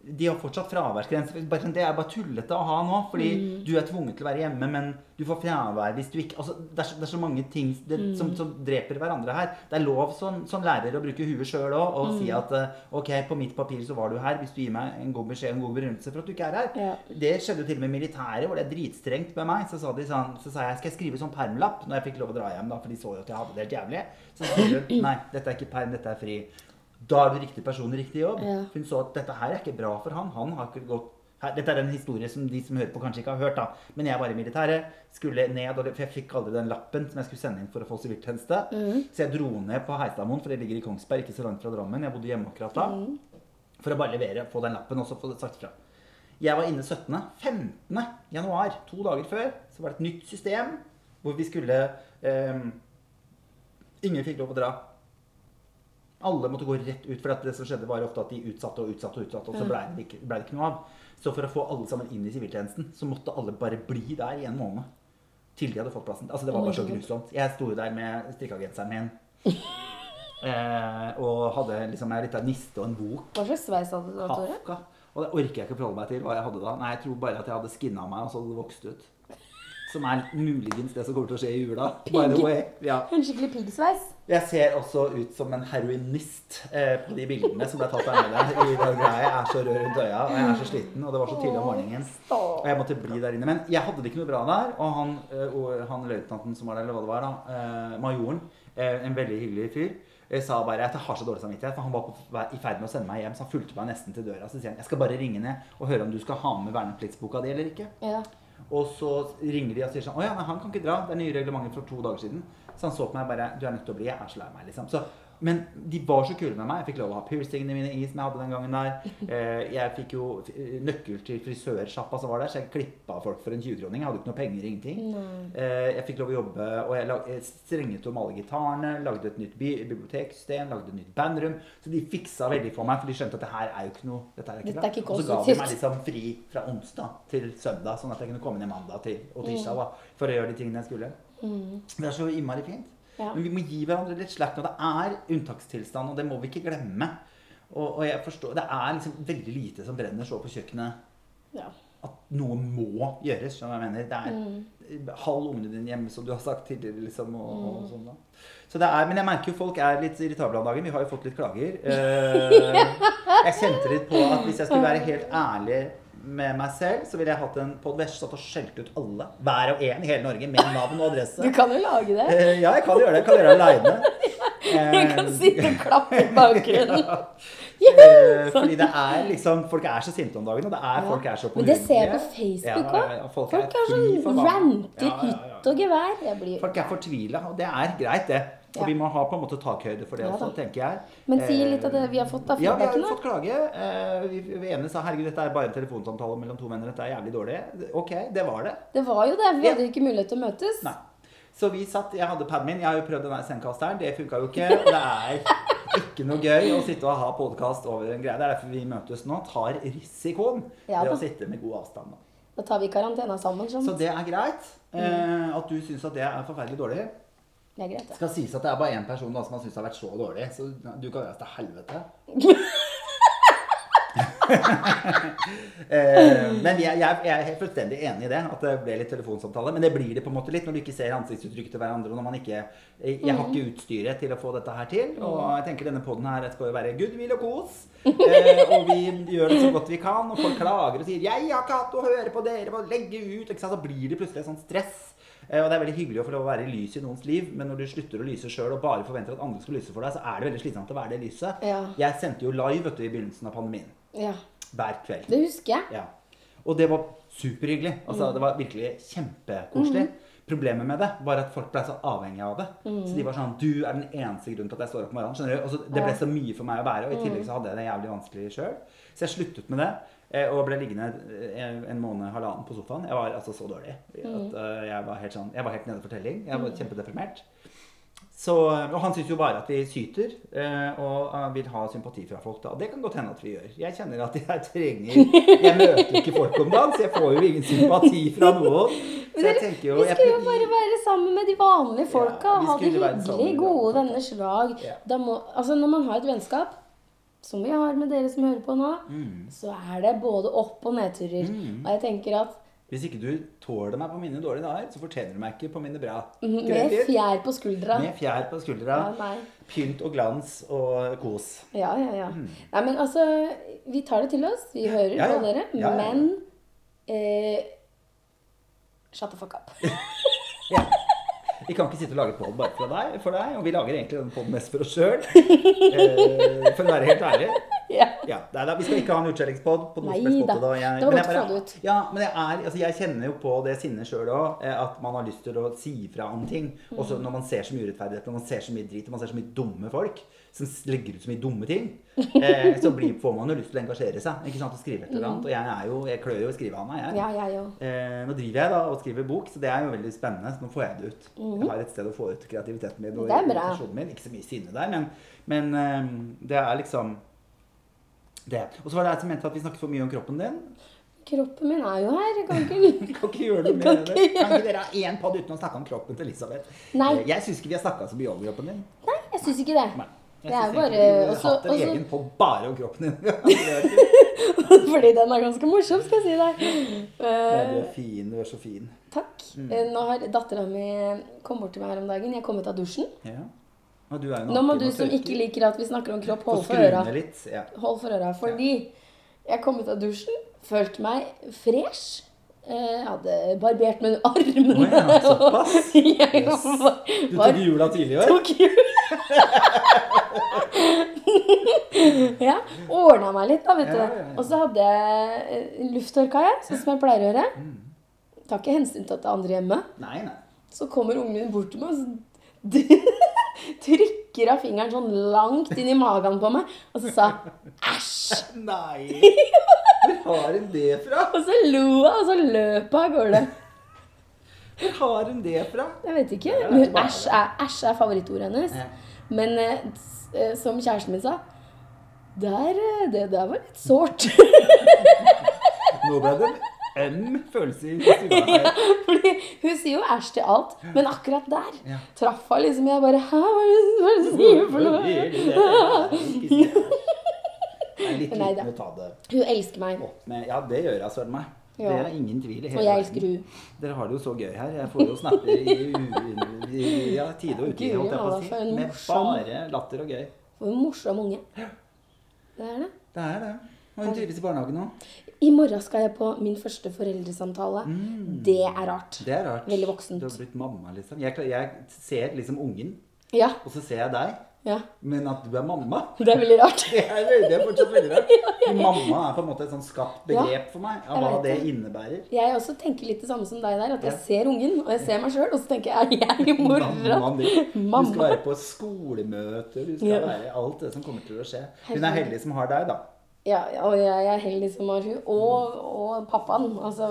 de har fortsatt fraværsgrense. Sånn, Det er bare tullete å ha nå. Fordi Mm. du er tvunget til å være hjemme, men du får fravær hvis du ikke altså, det, er så, det er så mange ting det, Mm. som, som dreper hverandre her. Det er lov som, som lærer å bruke huet sjøl òg og Mm. si at eh, OK, på mitt papir så var du her. Hvis du gir meg en god beskjed en god begrunnelse for at du ikke er her. Ja. Det skjedde jo til og med i militæret, hvor det er dritstrengt med meg. Så sa, de sånn, så sa jeg skal jeg skrive sånn permlapp når jeg fikk lov å dra hjem, da, for de så jo at jeg hadde det helt jævlig. Så sa de nei, dette er ikke perm, dette er fri. Da er du riktig person i riktig jobb. Ja. Hun så at dette her er ikke bra for han. Han har ikke gått Dette er en historie som de som hører på, kanskje ikke har hørt. da. Men jeg var i militæret, skulle ned, og for jeg fikk aldri den lappen som jeg skulle sende inn for å få siviltjeneste. Så jeg dro ned på Heistadmoen, for det ligger i Kongsberg, ikke så langt fra Drammen. Jeg bodde hjemme akkurat da. For å bare levere, få den lappen og så få det sagt fra. Jeg var inne 17. 15. januar, to dager før, så var det et nytt system hvor vi skulle eh, Ingen fikk lov å dra. Alle måtte gå rett ut, for det som skjedde var ofte at de utsatte og utsatte, og utsatte, og så ble det, ikke, ble det ikke noe av. Så for å få alle sammen inn i siviltjenesten, så måtte alle bare bli der i en måned. Til de hadde fått plassen. Altså Det var bare så grusomt. Jeg sto jo der med strikkagenseren min. Eh, og hadde liksom en liten niste og en bok. Hva slags sveis hadde du da, Tore? Og det orker jeg ikke å forholde meg til hva jeg hadde da. Nei, jeg tror bare at jeg hadde skinna meg, og så hadde det vokst ut. Som er muligens det som kommer til å skje i jula. By the way. Ja. En skikkelig piggsveis? Jeg ser også ut som en heroinist eh, på de bildene som ble tatt der nede. I dag. Jeg er så rød rundt øya, og jeg er så sliten, og det var så tidlig om morgenen. Og jeg måtte bli der inne. Men jeg hadde det ikke noe bra der. Og han, eh, og han løytnanten som var der, eller hva det var, da, eh, majoren, eh, en veldig hyggelig fyr, jeg sa bare at jeg har så dårlig samvittighet. For han var på, i ferd med å sende meg hjem, så han fulgte meg nesten til døra. Så sier han jeg skal bare ringe ned og høre om du skal ha med vernepliktsboka di eller ikke. Ja. Og så ringer de og sier sånn Å ja, han kan ikke dra. Det er nye reglementer fra to dager siden. Så han så på meg bare Du er nødt til å bli. Jeg er så lei meg, liksom. Så, men de var så kule med meg. Jeg fikk lov å ha piercingene mine i som jeg hadde den gangen der. Eh, jeg fikk jo eh, nøkkel til frisørsjappa som var der, så jeg klippa folk for en 20-kroning. Jeg hadde ikke noe penger, ingenting. Nei. jeg fikk lov å jobbe, og jeg, lag, jeg strenget om alle gitarene, lagde et nytt bi biblioteksystem, lagde et nytt bandrom. Så de fiksa veldig for meg, for de skjønte at det her er jo ikke noe Dette er ikke, Dette er bra. Og så ga de meg liksom fri fra onsdag til søndag, sånn at jeg kunne komme ned mandag til, og tirsdag da, for å gjøre de tingene jeg skulle. Det er så innmari fint. Ja. Men vi må gi hverandre litt slack Og det er unntakstilstand, og det må vi ikke glemme. Og, og jeg forstår, Det er liksom veldig lite som brenner så på kjøkkenet ja. at noe må gjøres. skjønner jeg mener. Det er halv ungene dine hjemme, som du har sagt tidligere. liksom, og, og sånn da. Så det er, Men jeg merker jo folk er litt irritable om dagen. Vi har jo fått litt klager. Uh, jeg kjente litt på at hvis jeg skulle være helt ærlig med meg selv, så ville jeg hatt en podvest satt og skjelt ut alle. Hver og en i hele Norge med navn og adresse. Du kan jo lage det. Eh, ja, jeg kan gjøre det. Jeg kan gjøre det aleine. Jeg kan sitte og klappe i bakgrunnen. Eh, fordi det er liksom Folk er så sinte om dagen, og det er Ja. folk er så Men det ser jeg på. Facebook Ja, òg. ja, ja, folk er sånn ranter Ja, ja, ja, ja. hytt og gevær. Folk er fortvila, og det er greit, det. Og Ja. vi må ha på en måte takhøyde for det også, tenker jeg. Men si Eh, litt av det vi har fått av Ja, vi har fått klage. Eh, Vi ene sa herregud, dette er bare en telefonsamtale mellom to venner. Dette er jævlig dårlig. Ok, det var det. Det var jo det. Vi hadde ikke mulighet til å møtes. Nei. Så vi satt, jeg hadde paden min, jeg har jo prøvd denne sendkasteren, det funka jo ikke. Det er ikke noe gøy å sitte og ha podkast over en greie. Det er derfor vi møtes nå. Tar risikoen Ja ved å sitte med god avstand. Da. Tar vi karantena sammen. Så Sånn. det er greit. Mm. at du syns at det er forferdelig dårlig. Det er greit, Det skal sies at det er bare én person da, som har syntes det har vært så dårlig, så du kan det til helvete. eh, men jeg, jeg, jeg er helt fullstendig enig i det, at det ble litt telefonsamtale. Men det blir det på en måte litt når du ikke ser ansiktsuttrykk til hverandre. og når man ikke, Jeg har ikke utstyret til å få dette her til. Og jeg tenker denne poden her skal jo være goodwill og kos. Eh, og vi gjør det så godt vi kan. Og folk klager og sier 'Jeg har ikke hatt å høre på dere, må legge ut'. Så blir det plutselig sånn stress. Eh, Og det er veldig hyggelig å få lov å være lys i noens liv, men når du slutter å lyse sjøl og bare forventer at andre skal lyse for deg, så er det veldig slitsomt å være det lyset. Ja. Jeg sendte jo live vet du, i begynnelsen av pandemien. Ja. Hver kveld. Det husker jeg. Ja. Og det var superhyggelig. Altså, Det var virkelig kjempekoselig. Problemet med det var at folk ble så avhengige av det. Så de var sånn Du er den eneste grunnen til at jeg står opp om morgenen. skjønner du? Og så, det ble så mye for meg å være. og i tillegg så hadde jeg det jævlig vanskelig sjøl. Så jeg sluttet med det. Eh, Og ble liggende eh, en måned, halvannen på sofaen. Jeg var altså så dårlig at eh, jeg var helt sånn Jeg var helt nede for telling. Jeg var kjempedeprimert. Så, og han syns jo bare at vi syter og vil ha sympati fra folk. da. Det kan godt hende at vi gjør. Jeg kjenner at jeg trenger Jeg møter ikke folk om dagen, så jeg får jo ingen sympati fra noen. Så jeg tenker jo Vi skulle jo bare være sammen med de vanlige folka. Ja, ha det hyggelig. Gode venners lag. Ja. Altså når man har et vennskap, som vi har med dere som hører på nå, Mm. så er det både opp- og nedturer. Og jeg tenker at Hvis ikke du tåler meg på mine dårlige dager, så fortjener du meg ikke på mine bra. mm, med fjær på skuldra Med fjær på skuldra, Ja, pynt og glans og kos. Ja, ja, ja. Nei, men altså, vi tar det til oss. Vi hører Mm. Ja, ja. på dere. Ja. Men eh, Shut the fuck up. Ja. Vi kan ikke sitte og lage pod bare for deg, for deg, og vi lager egentlig den poden mest for oss sjøl. Eh, for å være helt ærlig. Ja. Ja, da, Vi skal ikke ha en utskjellingspod på noe Nei som helst da. måte. Jeg, Det var men godt få det ut. Ja, men jeg, er, altså, jeg kjenner jo på det sinnet sjøl òg, at man har lyst til å si fra om ting. Mm. Også når man ser så mye urettferdighet, når man ser så mye drit, og man ser så mye dumme folk som legger ut så mye dumme ting, eh, så blir, får man jo lyst til å engasjere seg ikke sant, og skrive et eller annet. Og jeg er jo, jeg klør jo i skrivehanda, jeg. Mm. Ja, jeg. Eh, nå driver jeg da og skriver bok, så det er jo veldig spennende. Så nå får jeg det ut. Jeg har et sted å få ut kreativiteten min og Mm. Irritasjonen min. Ikke så mye sinne der, men, men eh, det er liksom det. Og så var det jeg som mente at vi snakket for mye om kroppen din. Kroppen min er jo her. Kan ikke Kan ikke gjøre noe med det. Kan ikke dere ha én podd uten å snakke om kroppen til Elisabeth? Nei. Eh, Jeg syns ikke vi har snakka så mye om kroppen din. Nei, jeg syns ikke det. Nei. Jeg Det er bare- Du hatt en egen på bare om kroppen din. Fordi den er ganske morsom, skal jeg si deg. Uh, Du Eh, er fin. Du er så fin. takk. Mm. Eh, Nå har dattera mi kom bort til meg her om dagen. Jeg kom ut av dusjen. Ja. Nå må du som ikke liker at vi snakker om kropp, holde hold for øra. litt. Ja. Hold for øra. Fordi jeg kom ut av dusjen, følte meg fresh. Jeg hadde barbert med armene. Oh, ja, såpass? Yes. var, Du tok jula tidlig i år? tok jul. Ja, ordna meg litt, da, vet du. Ja, ja, ja. Og så hadde jeg lufttørka, sånn som jeg pleier å gjøre. Mm. Tar ikke hensyn til at det er andre hjemme. Nei, nei. Så kommer ungen min bort til meg og trykker av fingeren sånn langt inn i magen på meg. Og så sa æsj. Nei! Hvor har hun det fra? Og så lo hun, og så løp hun av gårde. Hvor har hun det fra? Jeg vet ikke. Æsj er, æsj er favorittordet hennes. Men eh, som kjæresten min sa der, eh, Det der var litt sårt. Nå ble det en følelse i stua her. Fordi hun sier jo æsj til alt, men akkurat der Ja. traff hun liksom Jeg bare Hæ, hva er det det du sier for noe? Jeg er litt Nei liten da. å ta det Hun elsker meg. opp med. Ja, det gjør jeg søren meg. Det er ingen tvil i hele Og jeg verden. elsker hun. Dere har det jo så gøy her. Jeg får jo snappe i, i, i ja, tide og utide, holdt jeg på å si. Med morsom- bare latter og gøy. For en morsom unge. Det er det. Det er det. Og hun trives i barnehagen nå. I morgen skal jeg på min første foreldresamtale. Det er rart. Det er rart. Veldig voksent. Du har blitt mamma, liksom. Jeg, jeg ser liksom ungen, Ja. og så ser jeg deg. Ja. Men at du er mamma Det er veldig rart. Det er, det er fortsatt veldig rart. Mamma er på en måte et sånn skapt begrep for meg av hva det innebærer. Jeg også tenker litt det samme som deg der. At jeg ser ungen, og jeg ser meg sjøl, og så tenker jeg er jeg mora? Mamma. Du Mamma. skal være på skolemøter, du skal være alt det som kommer til å skje. Hun er heldig som har deg, da. Ja, ja, og jeg er heldig som har hun. Og, og pappaen. Altså,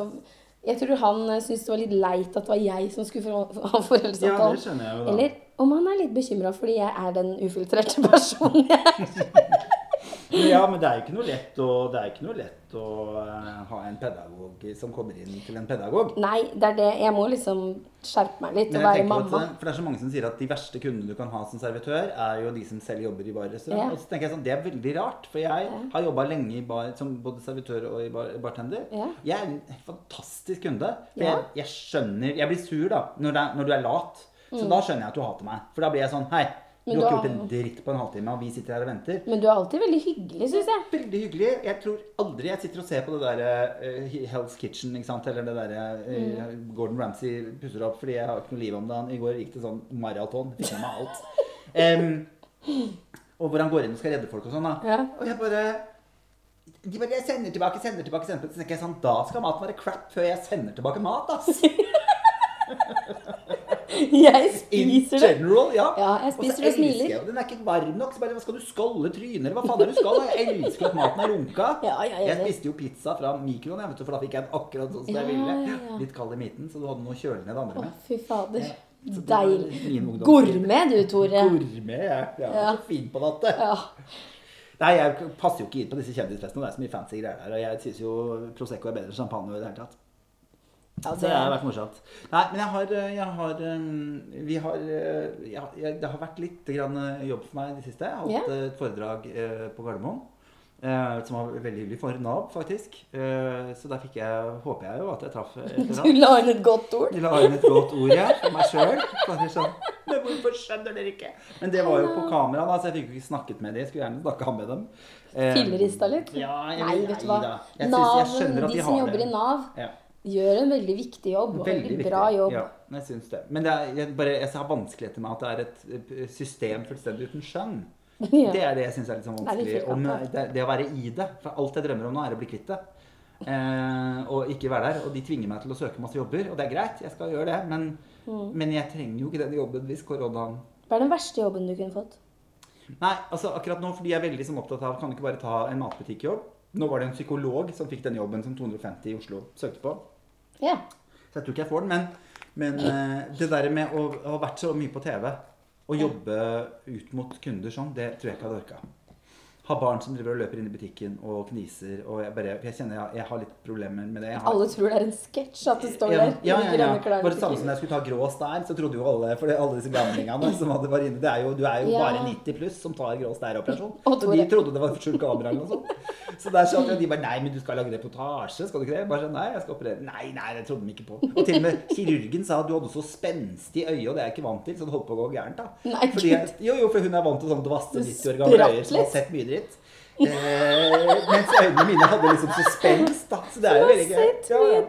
jeg tror han eh, syntes det var litt leit at det var jeg som skulle ha foreldresamtalen. Ja, det skjønner jeg jo da. Eller om han er litt bekymra fordi jeg er den ufiltrerte personen jeg er. Ja, men det er jo ikke noe lett å, noe lett å uh, ha en pedagog som kommer inn til en pedagog. Nei, det er det. Jeg må liksom skjerpe meg litt og være mamma. at, mamma. for Det er så mange som sier at de verste kundene du kan ha som servitør, er jo de som selv jobber i barrestaurant. Ja. Og så tenker jeg sånn, Det er veldig rart, for jeg har jobba lenge i bar, som både servitør og i bar, bartender. Ja. Jeg er en fantastisk kunde. For Ja. jeg, jeg skjønner Jeg blir sur da når, er, når du er lat. Så da skjønner jeg at du hater meg. For da blir jeg sånn Hei, du du har ikke gjort en dritt på en halvtime, og vi sitter her og venter. Men du er alltid veldig hyggelig, syns jeg. Veldig hyggelig. Jeg tror aldri jeg sitter og ser på det der uh, Hell's Kitchen, ikke sant? eller det der uh, Mm. Gordon Ramsay pusser opp, fordi jeg har ikke noe liv om dagen. I går gikk det sånn maraton. Fikk med meg alt. Um, og hvor han går inn og skal redde folk og sånn. da. Ja. Og jeg bare de bare jeg sender tilbake, sender tilbake, sender tilbake. Så tenker jeg sånn, Da skal maten være crap før jeg sender tilbake mat, ass. Jeg spiser det. general, ja. Ja, jeg spiser og smiler. jeg- Den er ikke varm nok. Så bare, skal du skålle trynet, eller hva faen er det du skal? Jeg elsker at maten er runka. Ja, ja, jeg jeg spiste jo pizza fra mikroen, jeg, vet du, for da fikk jeg den akkurat sånn som jeg ville. Litt kald i midten, så du hadde noe å kjøle ned det andre Å, fy fader. Deilig. Gourmet, du, Tore. Gourmet, jeg. Ja. Ja. så fin på dette. Ja. Nei, jeg passer jo ikke inn på disse kjendisfestene. Det er så mye fancy greier der. Og jeg syns jo Prosecco er bedre enn champagne i det hele tatt. Ja, Så det har vært morsomt. Nei, men jeg har, jeg har um, Vi har jeg, jeg, Det har vært litt grann eh, jobb for meg i det siste. Jeg har hatt yeah. et foredrag eh, på Gardermoen. eh, som var veldig hyggelig for Nav, faktisk. Eh, så der fikk jeg Håper jeg jo at jeg traff et eller Du la inn et godt ord. Jeg la inn et godt ord ja. for meg sjøl. Sånn, men hvorfor skjønner dere ikke? Men det var jo på kamera, da, så jeg fikk jo ikke snakket med dem. Jeg skulle gjerne snakka med dem. Eh, Fillerista litt? Ja, jeg, Nei, vet du hva. Nav, de de som jobber det. i Nav, Ja. Gjør en veldig viktig jobb. Og Veldig veldig viktig. bra jobb. Ja, jeg syns det. Men det er, jeg, bare, jeg har vanskeligheter med at det er et system fullstendig uten skjønn. Ja. Det er det jeg syns er litt sånn Det vanskelig. Om, det, det å være i det. For alt jeg drømmer om nå, er å bli kvitt det. Eh, og ikke være der. Og de tvinger meg til å søke masse jobber. Og det er greit, jeg skal gjøre det. Men, Mm. men jeg trenger jo ikke den jobben hvis koronaen Hva er den verste jobben du kunne fått? Nei, altså akkurat nå, fordi jeg er veldig sånn opptatt av Kan du ikke bare ta en matbutikkjobb? Nå var det en psykolog som fikk den jobben som 250 i Oslo søkte på. Ja. Så jeg tror ikke jeg får den. Men, men eh, det der med å å ha vært så mye på TV og jobbe ut mot kunder sånn, det tror jeg ikke jeg hadde orka. Ha barn som driver og løper inn i butikken og kniser. Og jeg, bare, jeg kjenner jeg, jeg har litt problemer med det. Har, Alle tror det er en sketsj at du står ja, der ja, ja, ja. Bare det samme som jeg skulle ta grå stær, så trodde jo alle For alle disse gamlingene som hadde vært inne det er jo, Du er jo Ja. bare 90 pluss som tar grå stær-operasjon. Og Så de trodde det var skjult kamera eller noe sånt. Så der og de bare Nei, men du skal lage reportasje, skal du ikke det? Bare sånn, Nei, jeg skal operere. Nei, nei, det trodde de ikke på. Og til og med kirurgen sa at du hadde så spenstig øye, og det er jeg ikke vant til, så det holdt på å gå gærent, da. Nei, Fordi jo, jo, for hun er vant til sånn dvasse 90 år gamle øyer som har sett mye. Eh, mens øynene mine hadde liksom suspens, da. Så det er jo veldig gøy. Ja, ja.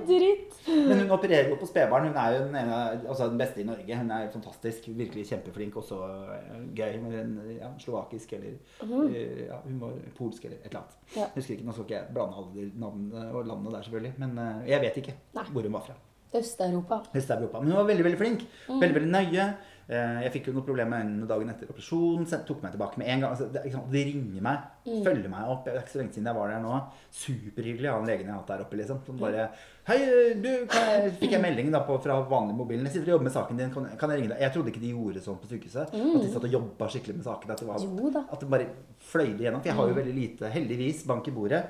Men hun opererer jo på spedbarn. Hun er jo den, ene, altså den beste i Norge. Hun er fantastisk. Virkelig kjempeflink. Og så eh, gøy med en ja, slovakisk eller eh, ja, Hun var polsk eller et eller annet. Ja. Husker ikke, Nå skal ikke jeg blande alle navnene og landene der, selvfølgelig. Men eh, jeg vet ikke Nei. hvor hun var fra. Øst-Europa. Øst-Europa. Men hun var veldig veldig flink. Veldig veldig nøye. Eh, Jeg fikk jo noe problem med øynene dagen etter operasjonen. så jeg tok meg tilbake med en gang. Altså, det, de ringer meg, følger meg opp. Det er ikke så lenge siden jeg var der nå. Superhyggelig han legen jeg har hatt der oppe. liksom. Som bare Hei, du, kan jeg, fikk jeg melding da på, fra vanlig mobilen. Jeg sitter og jobber med saken din. Kan, kan jeg ringe deg? Jeg trodde ikke de gjorde sånn på sykehuset. At de satt og jobba skikkelig med saken. At det, var, at det bare fløyde igjennom. For jeg har jo veldig lite, heldigvis, bank i bordet,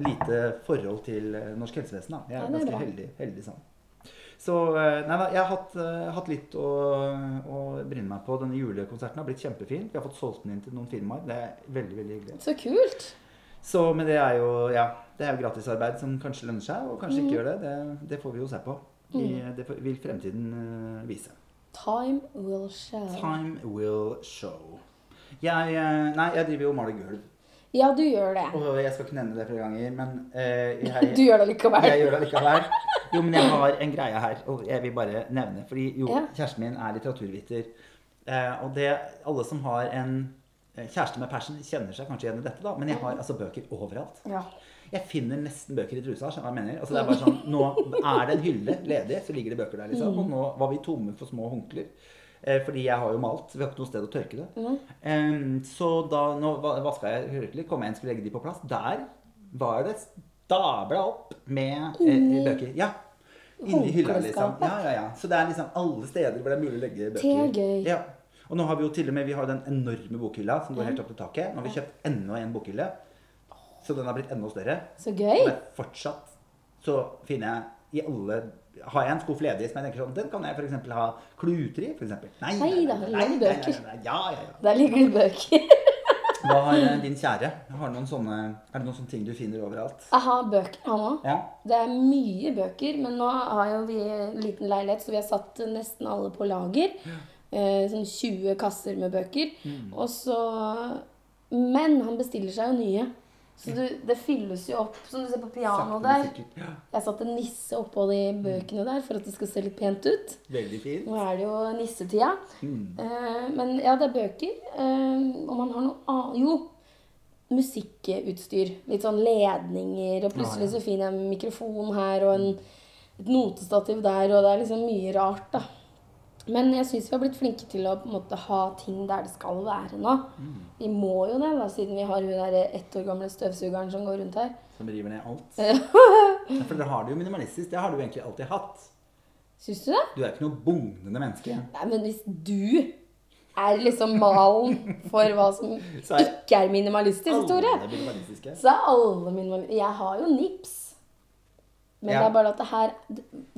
lite forhold til eh, norsk helsevesen. da. Jeg er ja, er ganske bra. heldig, heldig sånn. Så eh, nei da, jeg har hatt, eh, hatt litt å, å bryne meg på. Denne julekonserten har blitt kjempefin. Vi har fått solgt den inn til noen firmaer. Det er veldig veldig hyggelig. Så kult. Så, men det er jo ja, det er jo gratisarbeid som kanskje lønner seg, og kanskje Mm. ikke gjør det. det. Det får vi jo se på. I, det vil fremtiden eh, vise. Time will show. Time will show. Jeg, nei, jeg driver jo og maler gulv. Ja, du gjør det. Og jeg skal ikke nevne det flere ganger, men uh, jeg, Du gjør det likevel. Jeg gjør det likevel. Jo, men jeg har en greie her, og jeg vil bare nevne. Fordi jo, Ja. kjæresten min er litteraturviter. Uh, og det, alle som har en eh, kjæreste med passion, kjenner seg kanskje igjen i dette, da. Men jeg har altså bøker overalt. Ja. Jeg finner nesten bøker i trusa. skjønner hva jeg mener? Altså, det er bare sånn, Nå er det en hylle ledig, så ligger det bøker der. liksom. Og nå var vi tomme for små håndklær. Eh, fordi jeg har jo malt. Vi har ikke noe sted å tørke det. Mm. Så da nå va- vaska jeg høytelig, kom jeg inn skulle legge de på plass. Der var det stabla opp med eh, Inni bøker. Ja. Inni hylla, liksom. Ja, ja, ja. Så det er liksom alle steder hvor det er mulig å legge bøker. Det er gøy. Ja. Og nå har vi jo til og med vi har den enorme bokhylla som går helt opp til taket. Nå har vi kjøpt enda en bokhylle. Så den har blitt enda større. Så gøy. Men fortsatt så finner jeg i alle Har jeg en skuff ledig som jeg tenker sånn Den kan jeg f.eks. ha kluter i. For eksempel. nei, Nei nei, nei, nei, nei, nei, nei, Ja, ja, ja. Der ligger det bøker. Hva har din kjære? Har noen sånne, er det noen sånne ting du finner overalt? Jeg har bøker, han òg. Ja. Det er mye bøker, men nå har jo vi en liten leilighet, så vi har satt nesten alle på lager. Eh, sånn 20 kasser med bøker. Mm. Og så Men han bestiller seg jo nye. Så du, det fylles jo opp. Som du ser på pianoet der. Jeg satte nisse oppå de bøkene der for at det skal se litt pent ut. veldig fint. Nå er det jo nissetida. Mm. Uh, men ja, det er bøker. Uh, og man har noe annet Jo, musikkutstyr. Litt sånn ledninger. Og plutselig ah, ja. så finner jeg en mikrofon her og en, et notestativ der. Og det er liksom mye rart, da. Men jeg syns vi har blitt flinke til å måte ha ting der det skal være nå. Mm. Vi må jo det, da, siden vi har hun der ett år gamle støvsugeren som går rundt her. Som river ned alt. Ja. For dere har det jo minimalistisk. Det har du egentlig alltid hatt. Syns du det? Du er ikke noe bugnende menneske. Nei, men hvis du er liksom malen for hva som er ikke er minimalistisk, Tore, så er alle minimalistiske. Jeg har jo nips. Men Ja. det er bare at det her,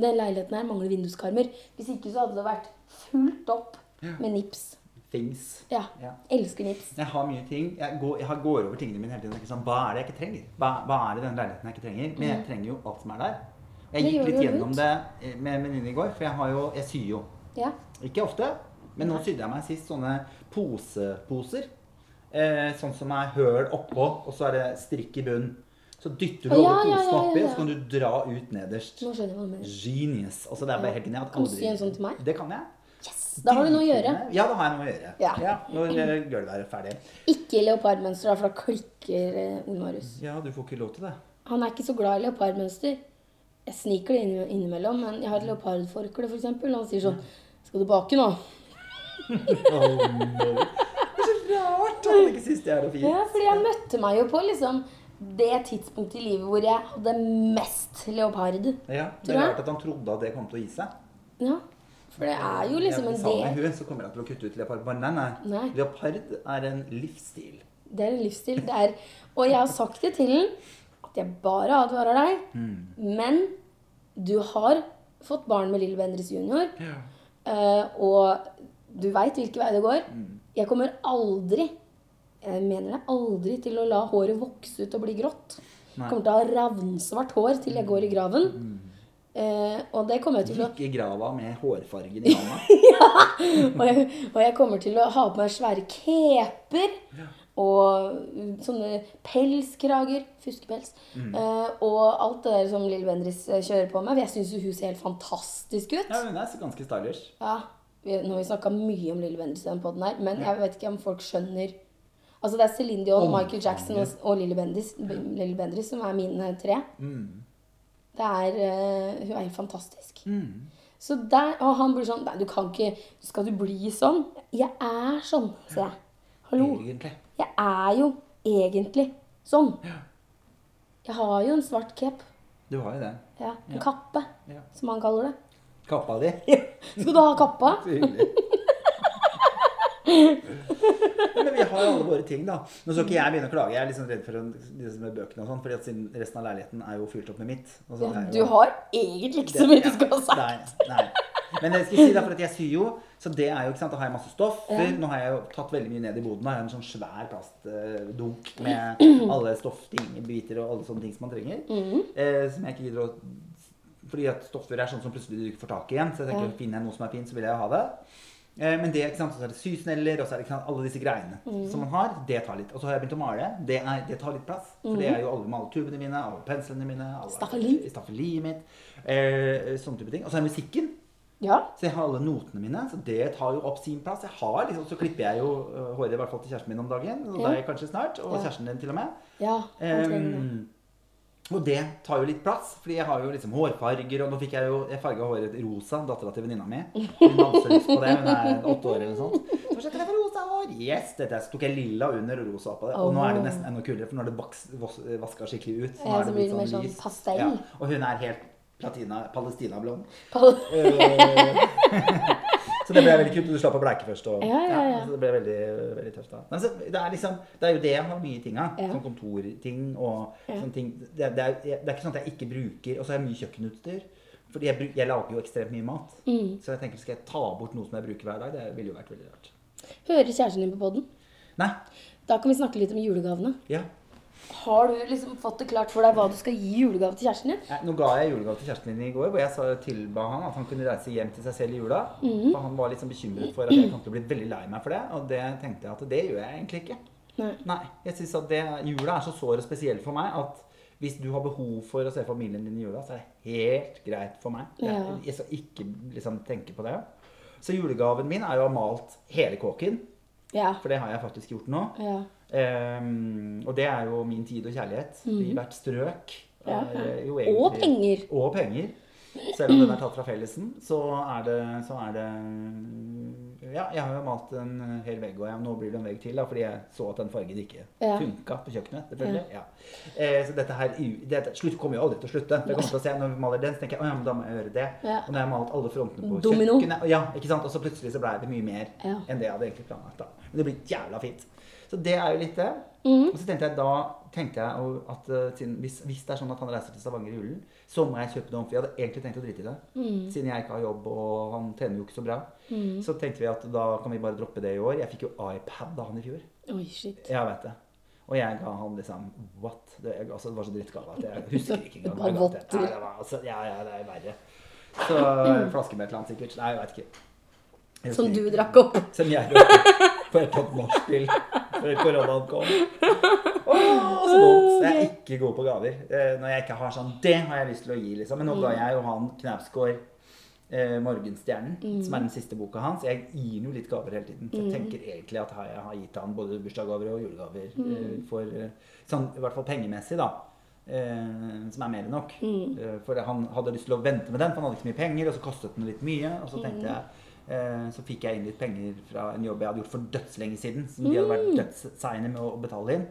den leiligheten her mangler vinduskarmer. Hvis ikke så hadde det vært fullt opp med nips. Things. Ja. Ja. Elsker nips. Jeg har mye ting. Jeg går, jeg går over tingene mine hele tiden. Sånn, hva er det jeg ikke trenger? Hva, hva er det i den leiligheten jeg ikke trenger? Men jeg trenger jo alt som er der. Jeg gikk litt gjennom det eh, med en venninne i går, for jeg har jo Jeg syr jo. Ja. Ikke ofte, men nå sydde jeg meg sist sånne poseposer. Eh, sånn som er høl oppå, og så er det strikk i bunnen. Så dytter du ja, over ja, posen ja, oppi, ja, og så kan du dra ut nederst. Nå skjønner jeg hva du mener. Genius. Altså, det er bare helt genialt. Kan du si en sånn til meg? Det kan jeg. Yes! Da har du noe å gjøre. Ja, da har jeg noe å gjøre. Ja. Når eh, gulvet er ferdig. Ikke leopardmønster, for da klikker eh, Ole Marius. Ja, du får ikke lov til det. Han er ikke så glad i leopardmønster. Jeg sniker det inn- innimellom, men jeg har et leopardforkle, for eksempel, og han sier sånn Skal du bake nå? Oh, no. Det er så rart han ikke syns det er noe fint. Ja, fordi han møtte meg jo på liksom det tidspunktet i livet hvor jeg hadde mest leopard. Ja, det er rart at han trodde at det kom til å gi seg. Ja, for det er jo liksom en del Sammen med hun så kommer han til å kutte ut leopard. Bare Nei, nei. Nei. Leopard er en livsstil. Det er en livsstil. Det er, og jeg har sagt det til den at jeg bare advarer deg, Mm. men du har fått barn med Lille Bendriss junior, Ja. eh, og du veit hvilken vei det går. Mm. Jeg kommer aldri jeg mener deg aldri til å la håret vokse ut og bli grått. Jeg Nei. Mm. kommer til å ha ravnsvart hår til jeg går i graven. Eh, og det kommer jeg til å Gikk i grava med hårfargen i hånda. og jeg, og jeg kommer til å ha på meg svære keper og uh, sånne pelskrager. Fuskepels. Mm. eh, og alt det der som Lill Bendriss eh, kjører på med. Jeg syns hun ser helt fantastisk ut. Ja, hun er så ganske stylish. Ja, Nå har vi snakka mye om Lill Bendriss i den podden her, men jeg vet ikke om folk skjønner Altså Det er Céline Dion, oh, Michael Jackson og, og Lille Bendriss, Lille Bendriss som er mine tre. Mm. Det er, eh, hun er helt fantastisk. Så der, og han blir sånn Nei, du kan ikke Skal du bli sånn? Jeg er sånn, sier jeg. Hallo. Egentlig. Jeg er jo egentlig sånn. Jeg har jo en svart cape. Du har jo det. Ja, en Ja. kappe, Ja. som han kaller det. Kappa di. Skal du ha kappa? Men vi har jo alle våre ting, da. Nå skal ikke jeg begynne å klage. Jeg er liksom redd for disse bøkene og sånn, fordi siden resten av leiligheten er jo fylt opp med mitt. er Du jo- har egentlig ikke så mye du skal ha sagt. Nei, nei. Men jeg skal si det, for at jeg syr jo, så det er jo, ikke sant, da har jeg masse stoff. Ja. Nå har jeg jo tatt veldig mye ned i boden. Da har jeg en sånn svær plastdunk med alle stoffbiter og alle sånne ting som man trenger. Mhm. Eh, som jeg ikke gidder å Fordi at stoffer er sånn som plutselig du ikke får tak i igjen. Så jeg tenker, Ja. finner jeg noe som er fint, så vil jeg ha det. Eh, men det, ikke sant, så er det sysneller, og så er det ikke sant, alle disse greiene mm. som man har. Det tar litt. Og så har jeg begynt å male. Det, er, det tar litt plass. For det er jo alle maletubene mine, alle penslene mine, alle. Staffeli. staffeliet mitt. Eh, sånne type ting. Og så er musikken. Ja. Så jeg har alle notene mine, så det tar jo opp sin plass. Jeg har liksom, Så klipper jeg jo øh, håret i hvert fall til kjæresten min om dagen. Og Ja. deg kanskje snart. Og Ja. kjæresten din til og med. ja han trenger det. Og det tar jo litt plass, fordi jeg har jo liksom hårfarger. Og nå fikk jeg jo Jeg farga håret rosa, dattera til venninna mi. Hun hadde så lyst på det. Hun er åtte år eller noe sånt. Så skal jeg rosa hår. Yes! Dette så tok jeg lilla under og rosa på det. Og nå er det nesten enda kulere, for nå er det vaska skikkelig ut. Nå Ja, er så det blitt mer sånn lys. pastell. Ja. Og hun er helt platina, palestinablond. Pal- Eh, så det ble veldig kult. Du slapp å bleike først. Og, Ja, ja, ja. så det ble veldig, veldig tøft. da. Men så, det, er liksom, det er jo det jeg har mye ting av. Sånn kontorting og sånne ting. Det, det, er, det er ikke sånn at jeg ikke bruker Og så har jeg mye kjøkkenutstyr. Fordi jeg, jeg lager jo ekstremt mye mat. Mm. Så jeg tenker, skal jeg ta bort noe som jeg bruker hver dag? Det ville jo vært veldig rart. Hører kjæresten din på podden? Nei. Da kan vi snakke litt om julegavene. Ja. Har du liksom fått det klart for deg hva du skal gi julegave til kjæresten din? Nei, Nå ga jeg julegave til kjæresten min i går, hvor jeg tilba han at han kunne reise hjem til seg selv i jula. Mm. For han var sånn bekymret for at jeg kom til å bli veldig lei meg for det. Og det tenkte jeg at det gjør jeg egentlig ikke. Nei. Nei, jeg synes at det, jula er så sår og spesiell for meg at hvis du har behov for å se familien din i jula, så er det helt greit for meg. Jeg, Ja. jeg skal ikke liksom tenke på det. Så julegaven min er jo å ha malt hele kåken, Ja. for det har jeg faktisk gjort nå. ja. Ehm, og det er jo min tid og kjærlighet i hvert strøk. Ja, er jo Og penger. Og penger. Selv om den er tatt fra fellesen, så er det, så er det Ja, jeg har jo malt en hel vegg, og jeg, nå blir det en vegg til, da, fordi jeg så at den fargen ikke Ja. funka på kjøkkenet. selvfølgelig. Ja. Eh, så dette her dette, slutt kommer jo aldri til å slutte. Det kommer til å se Når vi maler den, så tenker jeg å ja, men da må jeg gjøre det. Ja. Og når jeg har malt alle frontene på Domino. kjøkkenet Ja, ikke sant? Og så plutselig så ble det mye mer Ja. enn det jeg hadde egentlig planlagt. da. Men det blir jævla fint. Så det er jo litt det. Mm. Og så tenkte jeg da tenkte jeg at eh, hvis, hvis det er sånn at han reiser til Stavanger i julen, så må jeg kjøpe om. For jeg hadde egentlig tenkt å drite i det. Mm. Siden jeg ikke har jobb, og han tjener jo ikke så bra. Så tenkte vi at da kan vi bare droppe det i år. Jeg fikk jo iPad av han i fjor. Oi, shit. Jeg vet det. Og jeg ga han liksom What? Det, jeg, altså, det var så drittgave at jeg husker ikke engang. Bare votter. Ja, det var, altså, ja, ja, det er verre. Så en flaske med et eller annet sikkert. Nei, jeg vet ikke. Som du drakk opp. Som jeg drakk på et eller annet nachspiel før koronaen kom. Oh, så dumt. Jeg er ikke god på gaver. Eh, Når jeg ikke har sånn Det har jeg lyst til å gi, liksom. Men nå ga jeg jo han Knausgård eh, 'Morgenstjernen', som er den siste boka hans. Jeg gir ham jo litt gaver hele tiden. Så jeg tenker egentlig at jeg har gitt han både bursdagsgaver og julegaver. Eh, for eh, sånn, I hvert fall pengemessig, da. Eh, som er mer enn nok. Eh, for han hadde lyst til å vente med den, for han hadde ikke så mye penger, og så kostet den litt mye. Og så tenkte jeg Så fikk jeg inn litt penger fra en jobb jeg hadde gjort for dødslenge siden. Som de hadde vært dødsseine med å betale inn.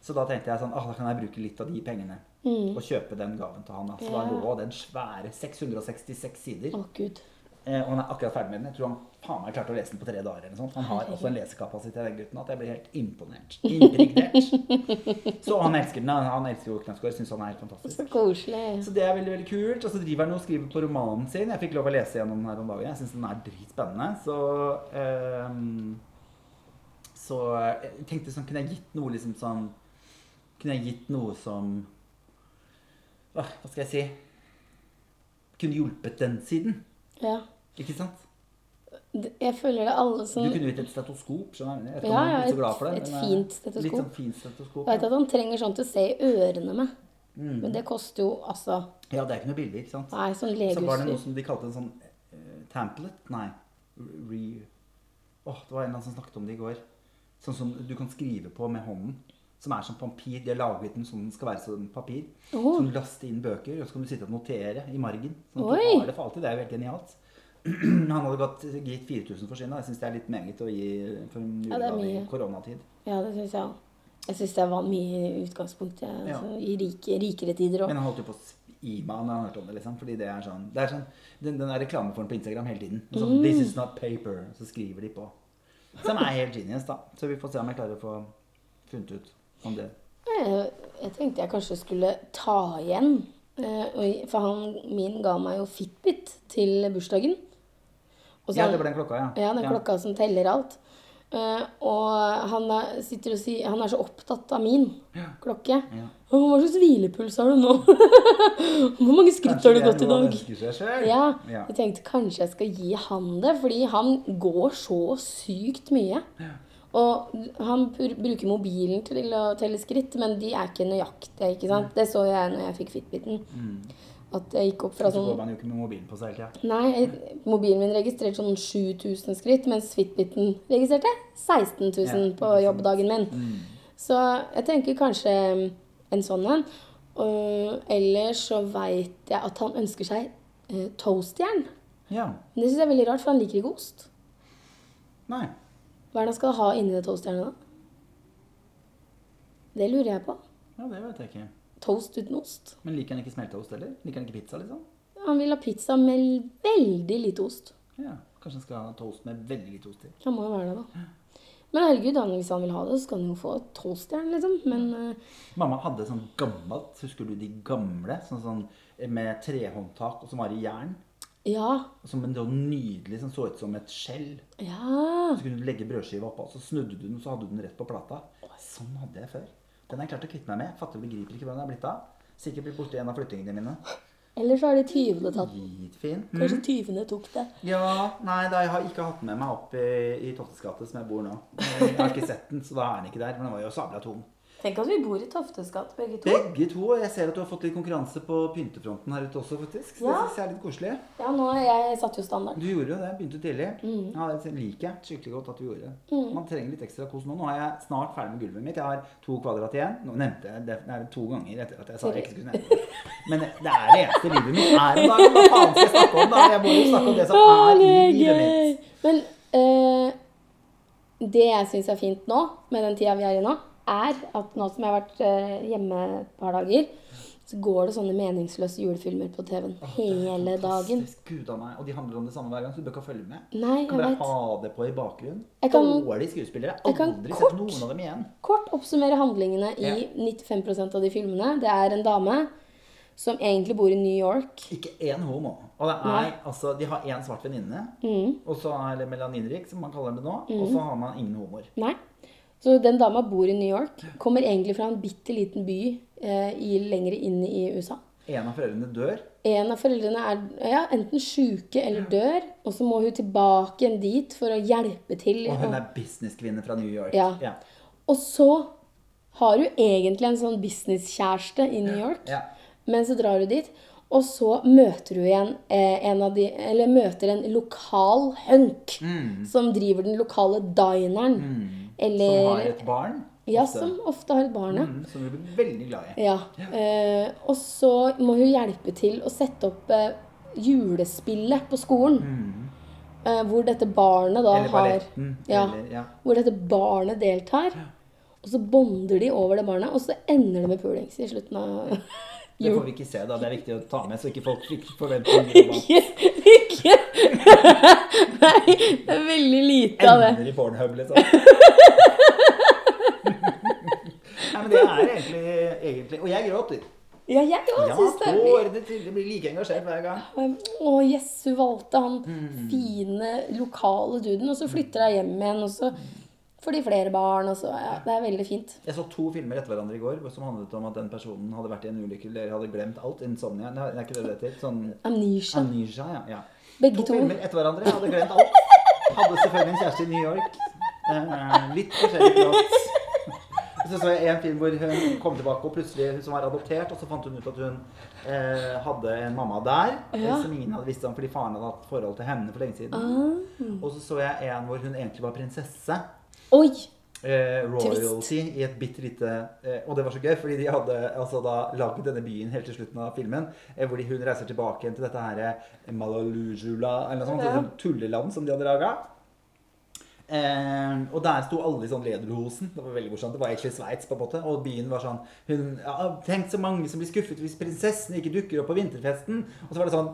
Så da tenkte jeg sånn, ah, da kan jeg bruke litt av de pengene og kjøpe den gaven til han. da. Så da Ja. lå den svære 666 sider. Å, gud. Eh, og han er akkurat ferdig med den. Jeg tror han faen meg klarte å lese den på tre dager. eller sånt. Han har også en lesekapasitet, den gutten, at jeg blir helt imponert. Impregnert. Så han elsker den. Han elsker jo Knausgård. Syns han er helt fantastisk. Så koselig. Så det er veldig veldig kult. Og så driver han og skriver på romanen sin. Jeg fikk lov å lese gjennom den her om dagen. Jeg syns den er dritspennende. Så ehm, Så jeg tenkte sånn Kunne jeg gitt noe liksom sånn Kunne jeg gitt noe som hva skal jeg si? Kunne hjulpet den siden. Ja. Ikke sant? Jeg føler det alle som Du kunne gitt et stetoskop. skjønner du? Jeg Ja, ja, så et- det, et eh, fint stetoskop. Litt sånn fint stetoskop. Jeg vet at han trenger sånn til å se i ørene med. Mm. Men det koster jo altså ja, det er ikke noe billig, ikke sant? Nei, sånn Så var det noe som de kalte en sånn uh, tamplet? Nei. Re... Åh, det var en eller annen som snakket om det i går. Sånn som du kan skrive på med hånden. Som er som papir. De har laget den sånn den skal være som papir. Oh. Som laster inn bøker, og så kan du sitte og notere i margen. Sånn at Oi. du har det for alltid. Det er jo helt genialt. Han hadde gått, gitt 4000 for sin. Jeg syns det er litt meget å gi for en Ja, julegave i koronatid. Ja, det syns jeg òg. Jeg syns det var mye i utgangspunktet. Ja. Altså, I rike, rikere tider òg. Men han holdt jo på å meg når han hørte om det. liksom, fordi det er sånn, det er sånn Den, den er reklameformen på Instagram hele tiden. Mm. Sånn, This is not paper. Så skriver de på. Som er helt genius, da. Så vi får se om jeg klarer å få funnet ut om det. Jeg, jeg tenkte jeg kanskje skulle ta igjen. eh, For han min ga meg jo Fitbit til bursdagen. Og så- Ja, det var den klokka, ja. Ja, den Ja. klokka som teller alt. Uh, og han er, sitter og sier, han er så opptatt av min klokke. Ja. «Å, Hva slags hvilepuls har du nå? Hvor mange skritt har du gått i dag? Ja, Ja. jeg tenkte kanskje jeg skal gi han det, fordi han går så sykt mye. Og han br- bruker mobilen til å telle skritt, men de er ikke nøyaktige. ikke sant? Det så jeg når jeg fikk Fitbiten. At jeg gikk opp fra sånn Så går man jo ikke med mobilen på seg hele tida. Nei, jeg- mobilen min registrerte sånn 7000 skritt, mens Fitbiten registrerte 16 000 Ja, på jobbdagen min. Mm. Så jeg tenker kanskje en sånn en. Og ellers så veit jeg at han ønsker seg uh, toastjern. Ja. Men det syns jeg er veldig rart, for han liker ikke ost. Nei. Hva er det han skal ha inni det toastjernet, da? Det lurer jeg på. Ja, det vet jeg ikke. Toast uten ost. Men liker han ikke smelteost heller? Liker han ikke pizza, liksom? Han vil ha pizza med veldig lite ost. Ja. Kanskje han skal ha toast med veldig lite ost i. Han må jo være det, da. Men herregud, han, hvis han vil ha det, så kan han jo få toastjern, liksom. Men uh... Mamma hadde sånn gammelt, husker du de gamle? Sånn, sånn med trehåndtak og som var i jern. ja. Som en sånn nydelig som så ut som et skjell. Ja. Så kunne du legge brødskiva oppå, så snudde du den, så hadde du den rett på plata. Sånn hadde jeg før. Den har jeg klart å kvitte meg med. Fatter begriper ikke hva den er blitt av. Sikkert blitt borte i en av flyttingene mine. Eller så har de tyvene tatt den. Kanskje tyvene tok det. Ja, nei, da, jeg har ikke hatt den med meg opp i, i Toftes gate, som jeg bor nå. Jeg har ikke sett den, så da er den ikke der. Men den var jo sabla tom. Tenk at vi bor i Toftes gate, begge to. Begge to. og Jeg ser at du har fått litt konkurranse på pyntefronten her ute også, faktisk. Så Ja. Det synes jeg er litt koselig. Ja, nå jeg satte jo standard. Du gjorde jo det. Begynte tidlig. Mm. Ja, Det liker jeg skikkelig godt at du gjorde det. Man trenger litt ekstra kos nå. Nå er jeg snart ferdig med gulvet mitt. Jeg har to kvadrat igjen. Nå nevnte jeg det det er to ganger etter at jeg sa jeg ikke skulle nevne det. Men det er det eneste livet mitt er om dagen. Hva faen skal jeg snakke om da? Jeg må jo snakke om det som er i er livet mitt. Men øh, det jeg syns er fint nå, med den tida vi er i nå, er at nå som jeg har vært eh, hjemme et par dager, så går det sånne meningsløse julefilmer på TV-en hele dagen. Gud av meg. Og de handler om det samme hver gang, så du bør ikke følge med. Nei, Du kan jeg bare vet. ha det på i bakgrunnen. Jeg kan- Dårlige skuespillere. Jeg jeg har kan aldri kort- sett noen av dem igjen. Kort oppsummere handlingene i Ja. 95% av de filmene. Det er en dame som egentlig bor i New York. Ikke én homo. Og det er, Nei. altså, de har én svart venninne, Mm. og så er det melaninrik, som man kaller det nå, og så har man ingen homoer. Nei. Så den dama bor i New York. Kommer egentlig fra en bitte liten by eh, i, lenger inn i USA. En av foreldrene dør. En av foreldrene er ja, enten sjuke eller dør, og så må hun tilbake igjen dit for å hjelpe til. Og hun er businesskvinne fra New York. Ja. Ja. og så har hun egentlig en sånn businesskjæreste i New York, Ja. men så drar hun dit. Og så møter hun igjen eh, en av de Eller møter en lokal hunk som driver den lokale dineren. Eller Mm. Som har et barn. Ja, ofte. som ofte har et barn, ja. Mm, som vi blir veldig glad i. Ja. Eh, og så må hun hjelpe til å sette opp eh, julespillet på skolen. Eh, hvor dette barnet da Mm. Eller har balletten. ja, Eller, ja. Hvor dette barnet deltar. Og så bonder de over det barnet, og så ender det med pulings i slutten av Det får vi ikke se, da. Det er viktig å ta med, så ikke folk forventer Ikke, ikke. Nei, det er veldig lite av det. ender i Pornhub, liksom. Nei, men det er egentlig, egentlig Og jeg gråter. Ja, jeg òg Ja, syns det. Ja, tårene. Jeg blir like engasjert hver gang. Å, yes, hun valgte han Mm. fine, lokale duden, og så flytter hun hjem igjen, og så får de flere barn, og så Ja, det er veldig fint. Jeg så to filmer etter hverandre i går som handlet om at den personen hadde vært i en ulykke eller hadde glemt alt. Insomnia. Nei, det er ikke det det heter. Sånn Amnesia. amnesia, ja. ja. Begge To to. filmer etter hverandre. Hadde glemt alt. Hadde selvfølgelig en kjæreste i New York. Eh, litt forskjellig plott. Så så jeg en film hvor hun kom tilbake, og plutselig hun som var adoptert, og så fant hun ut at hun eh, hadde en mamma der Ja. eh, som ingen hadde visst om fordi faren hadde hatt forhold til henne for lenge siden. Ah. Og så så jeg en hvor hun egentlig var prinsesse. Oi! Eh, royalty i et bitte lite eh, Og det var så gøy, fordi de hadde altså da laget denne byen helt til slutten av filmen. Eh, hvor de, hun reiser tilbake igjen til dette her eh, Malalujula, eller noe sånt. Ja. sånt tulleland som de hadde laga. Eh, og der sto alle i sånn lederhosen. Det var veldig morsomt. Det var egentlig Sveits, på en måte. Og byen var sånn hun, ja, Tenk så mange som blir skuffet hvis prinsessen ikke dukker opp på vinterfesten. Og så var det sånn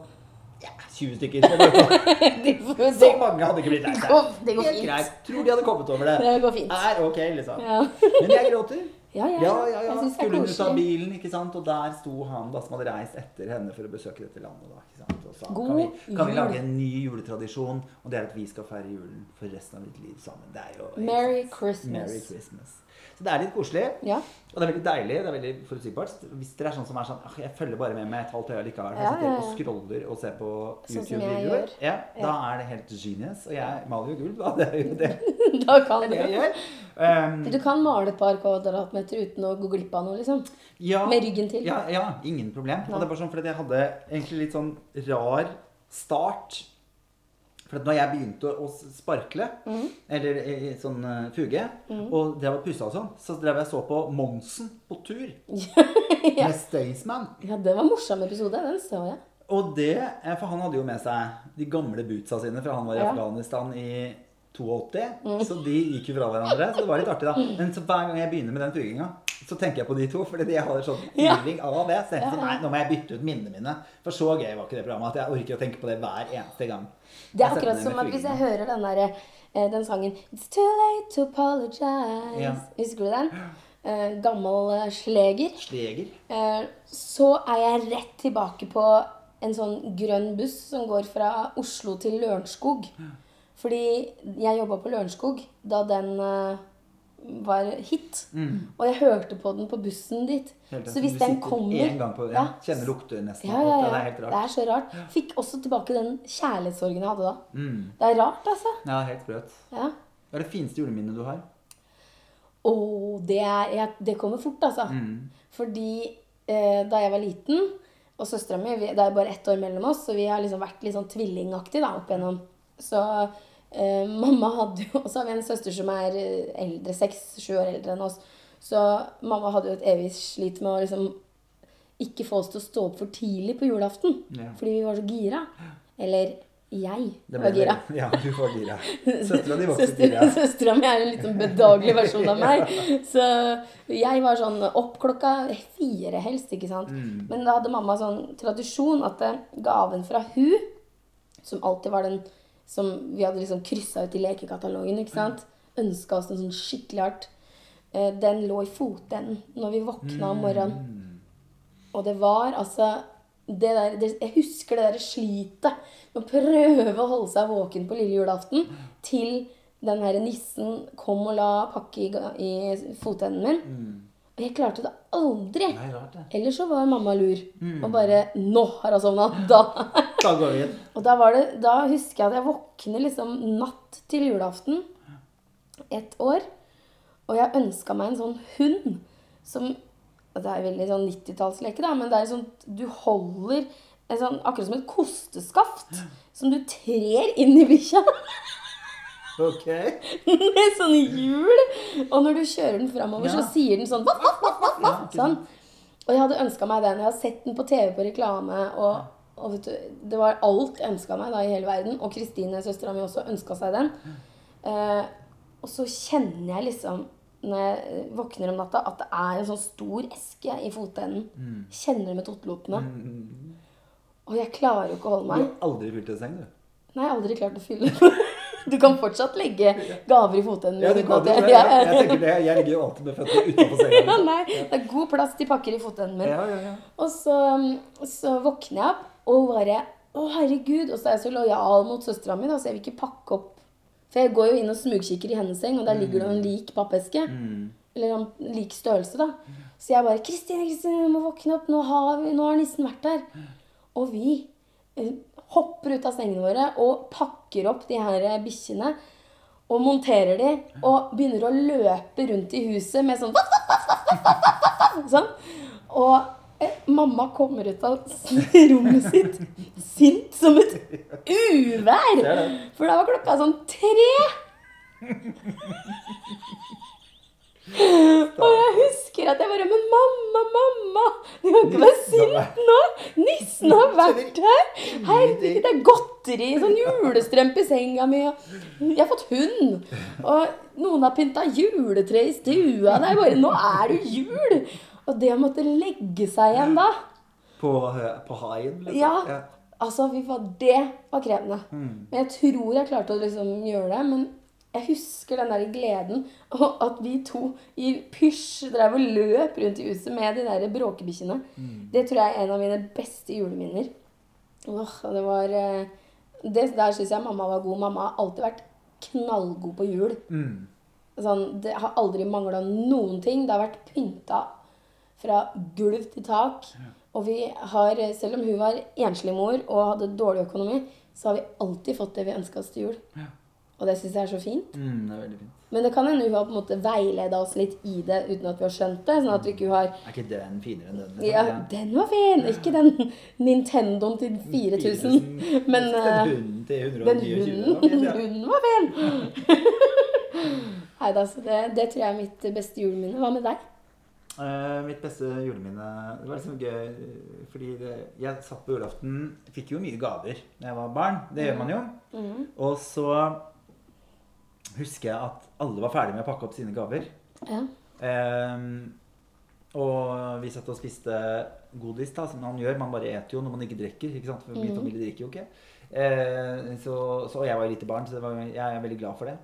Ja, 20 stykker. Så mange hadde ikke blitt lei det seg. det går fint. greit. Tror de hadde kommet over det. Det går fint. Er ok, liksom. Ja. Men jeg gråter. Ja, ja, Ja, ja, ja. Jeg Skulle hun ut av bilen, ikke sant? og der sto han da som hadde reist etter henne for å besøke dette landet. da, ikke sant? Og sa God kan vi, kan vi lage en ny juletradisjon, og det er at vi skal feire julen for resten av mitt liv sammen. Det er jo Merry Christmas. Merry Christmas. Så det er litt koselig. Ja. Og det er veldig deilig. Det er veldig forutsigbart. Hvis dere er sånn som er sånn Jeg følger bare med med et halvt øye likevel. Ja, ja, og scroller og ser på Sånn YouTube-videoer. Ja, da er det helt genius. Og jeg maler jo gulv, da. Det er jo det, Da kan det, jeg gjør. Um, Du kan male et par kvadratmeter uten å gå glipp av noe, liksom. ja, Med ryggen til. Ja, ja, ingen problem. Og det er bare sånn fordi jeg hadde egentlig litt sånn rar start. For da jeg begynte å sparkle, mm. eller i sånn fuge, fuge, og det var pussa og sånn, så drev jeg så på Monsen på tur med Staysman. Ja, det var en morsom episode. Den så jeg. Og det, eh, for han hadde jo med seg de gamle bootsa sine fra han var i Ja. Afghanistan i 82. Så de gikk jo fra hverandre. Så det var litt artig, da. Men så hver gang jeg begynner med den fuginga, så tenker jeg på de to. Fordi jeg har sånn Ja. feeling av det. Så jeg Ja, tenker, nei, nå må jeg bytte ut minnene mine. For så gøy var ikke det programmet at jeg orker å tenke på det hver eneste gang. Det er akkurat som at hvis jeg hører den der, eh, den sangen It's too late to apologize. Ja. Husker du den? Eh, gammel eh, sleger. Sleger. Så er jeg rett tilbake på en sånn grønn buss som går fra Oslo til Lørenskog. Fordi jeg jobba på Lørenskog da den var hit. Og jeg hørte på den på bussen dit. Mm. Helt. Så hvis den kommer En gang på, ja, Kjenner lukter nesten ja, ja, ja, Det er helt rart. Det er så rart. Fikk også tilbake den kjærlighetssorgen jeg hadde da. Mm. Det er rart, altså. Ja, helt sprøtt. Ja. Hva er det fineste juleminnet du har? Å, det, er, det kommer fort, altså. Fordi eh, da jeg var liten, og søstera mi Det er bare ett år mellom oss, så vi har liksom vært litt sånn tvillingaktige da, opp igjennom. Så eh, mamma hadde jo Og så har vi en søster som er eh, eldre, seks-sju år eldre enn oss. Så mamma hadde jo et evig slit med å liksom ikke få oss til å stå opp for tidlig på julaften. Ja. Fordi vi var så gira. Eller jeg var gira. Ja, du var gira. Søstera di var gira. Søstera mi er en litt sånn bedagelig versjon av meg. Så jeg var sånn opp klokka fire helst, ikke sant. Mm. Men da hadde mamma sånn tradisjon at eh, gaven fra hun, som alltid var den som vi hadde liksom kryssa ut i lekekatalogen, ikke sant, ønska oss den sånn skikkelig hardt, eh, den lå i fotenden når vi våkna om morgenen. Og det var altså det der, det, Jeg husker det der slitet med å prøve å holde seg våken på lille julaften til den her nissen kom og la pakke i, i fotenden min. Og jeg klarte det aldri. Rart, det. Eller så var mamma lur og bare 'Nå har hun sovna!' Da. Da går vi inn. Og da, var det, da husker jeg at jeg våkner liksom natt til julaften et år. Og jeg ønska meg en sånn hund som Det er veldig sånn 90-tallsleke, da, men det er sånn du holder sånn, akkurat som et kosteskaft som du trer inn i bikkja. Ok. med sånne hjul. Og når du kjører den framover, så sier den sånn vaff, vaff, vaff, vaff, sånn. Og jeg hadde ønska meg den. Jeg har sett den på TV på reklame. Og, og vet du, det var alt jeg ønska meg da i hele verden. Og Kristine, søstera mi, også ønska seg den. Eh, og så kjenner jeg liksom når jeg våkner om natta, at det er en sånn stor eske i fotenden. Kjenner det med tottelotene. Og jeg klarer jo ikke å holde meg. Du har aldri fylt en seng, du. Nei, jeg har aldri klart å fylle Du kan fortsatt legge gaver i fotenden. Ja, du kan det. Ja, jeg- Jeg, jeg, jeg tenker det. Jeg ligger jo alltid med føttene utenfor senga. Ja, liksom. nei, det er god plass til pakker i fotenden min. Ja, ja, ja. Og så, så våkner jeg opp og bare Å, herregud. Og så er jeg så lojal mot søstera mi, så jeg vil ikke pakke opp. For jeg går jo inn og smugkikker i hennes seng, og der ligger det en lik pappeske. Eller en lik størrelse, da. Så jeg bare 'Kristine, Kristine, du må våkne opp. Nå har, vi, nå har nissen vært her.' Og vi eh, hopper ut av sengene våre og pakker opp de her eh, bikkjene. Og monterer de, og begynner å løpe rundt i huset med sånn, sånn. Og eh, mamma kommer ut av rommet sitt sint som et uvær! For da var klokka sånn tre! Og jeg husker at jeg bare Men mamma, mamma! Du kan ikke være sint nå! Nissen har vært her! Herregud, det er godteri, sånn julestrømpe i senga mi. Jeg har fått hund. Og noen har pynta juletre i stua. Det er bare Nå er det jul! Og det å måtte legge seg igjen da På, på haien, liksom. Ja. Altså, fy faen, det var krevende. Men jeg tror jeg klarte å liksom gjøre det. Men jeg husker den der gleden, og at vi to i pysj drev og løp rundt i huset med de der bråkebikkjene. Det tror jeg er en av mine beste juleminner. Åh, det var eh, det, Der syns jeg mamma var god. Mamma har alltid vært knallgod på jul. Mm. Sånn, det har aldri mangla noen ting. Det har vært pynta fra gulv til tak. Og vi har, selv om hun var enslig mor og hadde dårlig økonomi, så har vi alltid fått det vi ønska oss til jul. Ja. Og det syns jeg er så fint. Mm, det er veldig fint. Men det kan hende hun har på en måte veileda oss litt i det uten at vi har skjønt det. Sånn at vi ikke har Er ikke den finere enn den? liksom? Ja, den var fin! Ikke den Nintendoen til 4000. Men, den eh, hunden til 129 Den hunden var fin! Nei da, så det, det tror jeg er mitt beste juleminne. Hva med deg? Uh, mitt beste juleminne Det var liksom gøy fordi det, jeg satt på julaften Fikk jo mye gaver da jeg var barn. Det gjør man jo. Mm. Og så husker jeg at alle var ferdige med å pakke opp sine gaver. Ja. Um, og vi satt og spiste godis, da, som man gjør. Man bare eter jo når man ikke drikker. ikke sant? For min familie drikker jo ikke. Eh, så, så jeg var jo lite barn, så det var, jeg er veldig glad for det.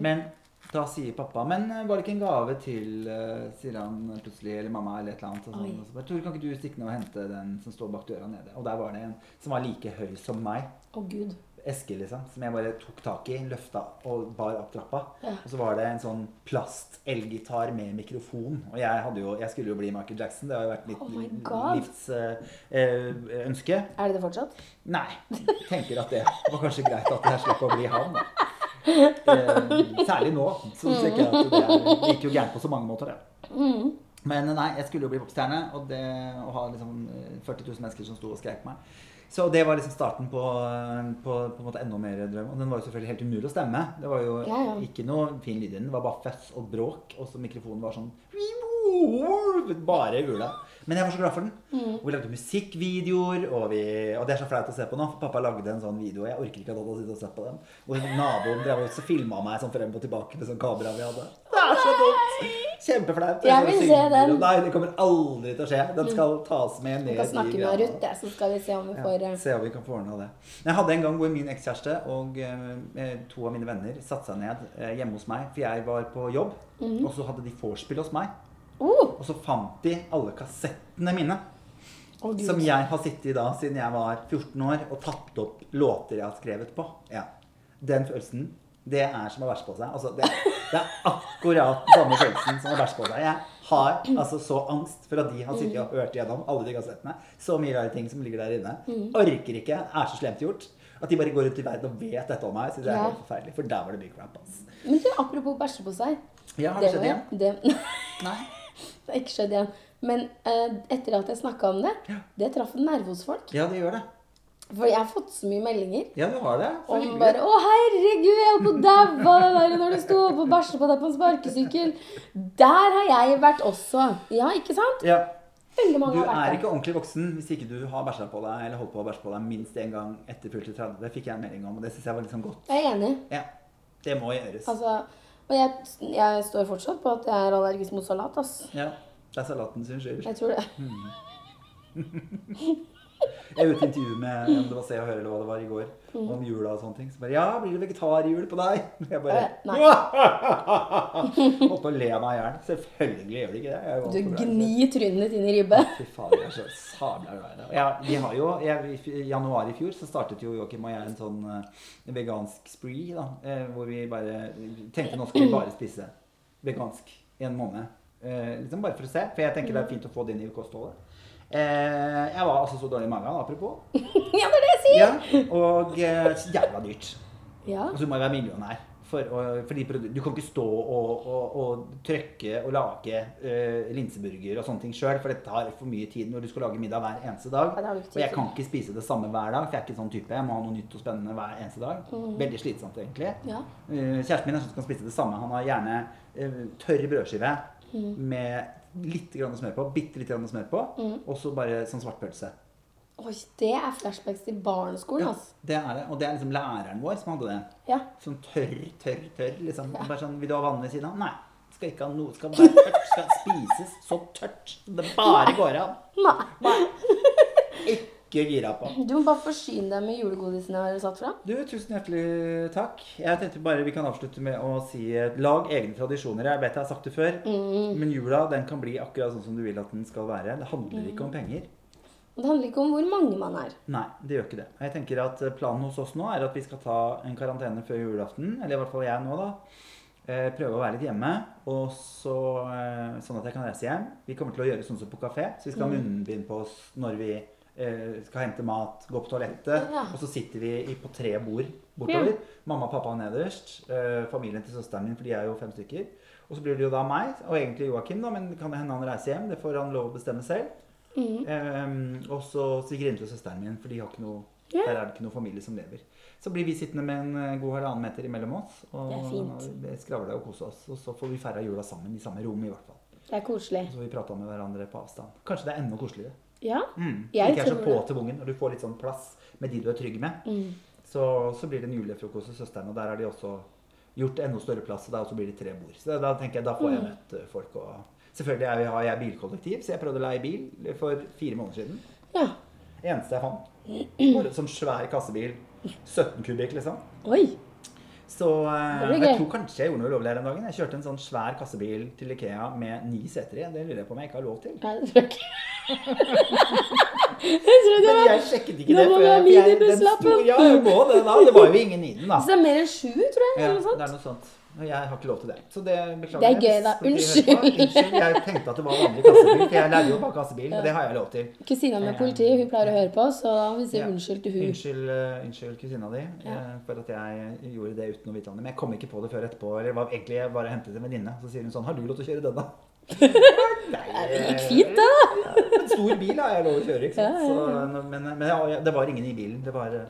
Men da sier pappa Men eh, var det ikke en gave til eh, Sier han plutselig, eller mamma, eller et eller annet. Og sånn, og så bare, Tore, kan ikke du stikke ned og hente den som står bak døra nede? Og der var det en som var like høy som meg. Å, gud. Eske, liksom. Som jeg bare tok tak i, løfta og bar opp trappa. Ja. Og så var det en sånn plast-elgitar med mikrofon. Og jeg, jo, jeg skulle jo bli Michael Jackson. Det har jo vært mitt Oh my God. livsønske. Er det det fortsatt? Nei. Tenker at det var kanskje greit at jeg slapp å bli han. Da. Eh, særlig nå. Så tenker jeg at det, er, det gikk jo gærent på så mange måter, det. Mm. Men nei, jeg skulle jo bli popstjerne, og det å ha liksom eh, 40 000 mennesker som sto og skrek på meg. Så det var liksom starten på, på, på en måte enda mer drøm. Og den var jo selvfølgelig helt umulig å stemme. Det var jo Ja, ja. ikke noe fin lyd i den. Det var bare fess og bråk, og så mikrofonen var sånn Bare ula. Men jeg var så glad for den. Mm. Og vi lagde musikkvideoer, og, vi, og det er så flaut å se på nå. For pappa lagde en sånn video, og jeg orker ikke at hadde sittet og sett på den. Og naboen drev og filma meg sånn frem og tilbake med sånn kamera vi hadde. Det er så dumt! Kjempeflaut. Jeg vil se den. Nei, det kommer aldri til å skje. Den skal tas med Vi kan snakke med. Ruth, så skal vi se om vi får Ja, eh, se om vi kan få ordna det. Jeg hadde en gang hvor min ekskjæreste og eh, to av mine venner satte seg ned eh, hjemme hos meg, for jeg var på jobb. mm. Og så hadde de vorspiel hos meg. Uh. Og så fant de alle kassettene mine. Oh, Som jeg har sittet i da siden jeg var 14 år og tatt opp låter jeg har skrevet på. Ja. Den følelsen, det er som å bæsje på seg. Altså, det, det er akkurat den samme følelsen som å bæsje på seg. Jeg har altså så angst for at de har sittet og hørt gjennom alle de kassettene. Så mye rare ting som ligger der inne. Orker ikke. Er så slemt gjort. At de bare går rundt i verden og vet dette om meg. Så det er Ja. helt forferdelig. For der var det mye crap. ass. Men du, apropos bæsje på seg. Ja, har det Det skjedd igjen? Det, Nei. det har ikke skjedd igjen. Men uh, etter at jeg snakka om det, det traff en nerve hos folk. Ja, det gjør det. For jeg har fått så mye meldinger. Ja, du har det. Så Om hyggelig. bare 'Å, herregud, jeg holdt på å daue det der når du sto opp og bæsja på deg på en sparkesykkel'. Der har jeg vært også. Ja, ikke sant? Ja. Veldig mange Du har er ikke ordentlig voksen hvis ikke du har bæsja på deg eller holdt på å bæsje på deg minst én gang etter fylte 30. Det fikk jeg en melding om, og det syns jeg var litt sånn godt. Jeg er enig. Ja, det må gjøres. Altså, og jeg, jeg står fortsatt på at jeg er allergisk mot salat. ass. Ja, det er salaten sin skyld. Jeg tror det. Jeg gjorde et intervju med om det var Se og Hør eller hva det var i går, Mm. om jula og sånne ting. Så bare Ja, blir det vegetarjul på deg? Og jeg bare. Holdt på å le meg i hjel. Selvfølgelig gjør det ikke det. Du gnir trynet ditt inn i ribbe. Fy faen, jeg er så sabla glad i det. Jo, jeg, I januar i fjor så startet jo Joakim og jeg en sånn eh, vegansk spree. da, eh, Hvor vi bare tenkte nå skal vi bare spise vegansk i en måned. Eh, liksom Bare for å se. For jeg tenker det er fint å få det inn i kostholdet. Eh, jeg var altså så dårlig i magen, apropos. ja, det er det jeg sier! Ja, Og eh, jævla dyrt. Ja. Altså, du må jo være millionær. For, og, for du kan ikke stå og, og, og trykke og lage uh, linseburger og sånne ting sjøl, for det tar for mye tid når du skal lage middag hver eneste dag. Ja, og jeg kan ikke spise det samme hver dag, for jeg er ikke sånn type. Jeg må ha noe nytt og spennende hver eneste dag. Mm. Veldig slitsomt, egentlig. Ja. Uh, kjæresten min er sånn som kan spise det samme. Han har gjerne uh, tørr brødskive Mm. med litt grann smør på, bitte litt grann smør på, Mm. og så bare sånn svartpølse. Oi, det er flashbacks til barneskolen, altså. Ja, det er det. Og det er liksom læreren vår som hadde det. Ja. Sånn tørr, tørr, tørr. liksom. Bare sånn, Vil du ha vann ved siden av? Nei. Skal ikke ha noe. Skal være tørt. Skal spises så tørt det bare går an. Nei. Nei. Ikke gira på. Du må bare forsyne deg med julegodisene jeg har satt fra. Du, tusen hjertelig takk. Jeg tenkte bare vi kan avslutte med å si lag egne tradisjoner. Jeg vet jeg har sagt det før, men jula den kan bli akkurat sånn som du vil at den skal være. Det handler ikke om penger. Det handler ikke om hvor mange man er. Nei, det gjør ikke det. Jeg tenker at eh, Planen hos oss nå er at vi skal ta en karantene før julaften. Eller i hvert fall jeg nå, da. Eh, Prøve å være litt hjemme, og så, eh, sånn at jeg kan reise hjem. Vi kommer til å gjøre sånn som på kafé. Så vi skal ha munnbind på oss når vi skal hente mat, gå på toalettet. Ja. Og så sitter vi på tre bord bortover. Mamma og pappa er nederst. eh, Familien til søsteren min, for de er jo fem stykker. Og så blir det jo da meg, og egentlig Joakim, da, men kan det hende han reiser hjem. Det får han lov å bestemme selv. Ehm, og så svigerinnen til søsteren min, for de har ikke noe, Ja. der er det ikke noe familie som lever. Så blir vi sittende med en eh, god halvannen meter imellom oss og fint. skravle og kose oss. Og så får vi feira jula sammen i samme rom, i hvert fall. Det er koselig. Og så får vi prata med hverandre på avstand. Kanskje det er enda koseligere. Ja. Mm. Jeg ikke er så på det. til vungen, og du får litt sånn plass med de du er trygg med. Mm. Så, så blir det en julefrokost hos søsteren, og der har de også gjort enda større plass. Og der blir det tre bord. Så da tenker jeg, da får jeg Mm. møtt eh, folk. Og selvfølgelig er vi, har jeg bilkollektiv, så jeg prøvde å leie bil for fire måneder siden. ja. Eneste jeg fant. Bare sånn svær kassebil. 17 kubikk, liksom. Oi. Så eh, jeg tror kanskje jeg gjorde noe ulovlig her en dag. Jeg kjørte en sånn svær kassebil til Ikea med ni seter i. Det lurer jeg på om jeg ikke har lov til. Nei, det tror jeg ikke. Jeg tror det Men jeg sjekket ikke det. for ha jeg- jeg- den sto- Ja, jeg må det da. Det var jo ingen i den, da. Så det er mer enn sju, tror jeg. Ja, det er noe sånt. Og jeg har ikke lov til det. Så det beklager Det er gøy, da. Unnskyld. Unnskyld. Jeg tenkte at det var vanlig kassebil, for jeg lærte jo bare kassebil. Men det har jeg lov til. Kusina med politiet, politi, hun pleier å høre på, så da må vi si Ja. unnskyld til hun. Unnskyld, eh, unnskyld kusina di Ja. eh, for at jeg gjorde det uten å vite om det. Men jeg kom ikke på det før etterpå. Eller var egentlig jeg bare hentet en venninne. Så sier hun sånn Har du lov til å kjøre denne? Nei, Det gikk fint, da. Stor bil har jeg lov å kjøre, ikke sant. Ja, ja, ja. Så, men men ja, det var ingen i bilen. Det var, eh,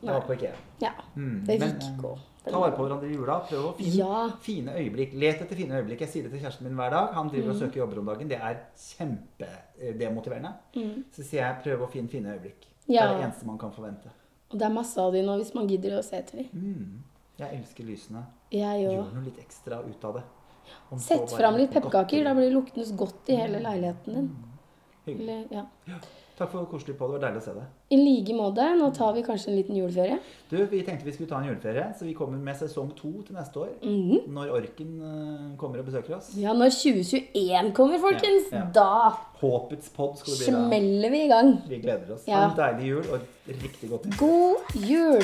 det var på Ikea. Ja. Mm, Det men, fikk eh. Ta vare på hverandre i jula. Prøv å finne Ja. fine øyeblikk. Let etter fine øyeblikk. Jeg sier det til kjæresten min hver dag. Han driver og Mm. søker jobber om dagen. Det er kjempedemotiverende. Så sier jeg prøv å finne fine øyeblikk. Det er det eneste man kan forvente. Og det er masse av de nå, hvis man gidder å se etter de. Mm. Jeg elsker lysene. Jeg òg. Gjør noe litt ekstra ut av det. Om Sett fram litt godt- pepperkaker, da blir det luktende godt i hele leiligheten din. Hyggelig. Eller, ja. Takk for koselig på. Det var deilig å se deg. I like måte. Nå tar vi kanskje en liten juleferie. Du, Vi tenkte vi skulle ta en juleferie, så vi kommer med sesong to til neste år. Mhm. Når Orken eh, kommer og besøker oss. Ja, når 2021 kommer, folkens, Ja, ja. da Håpets pod skal det bli da. smeller vi i gang. Vi gleder oss. Ja. Ha en deilig jul og riktig godt nytt. God jul!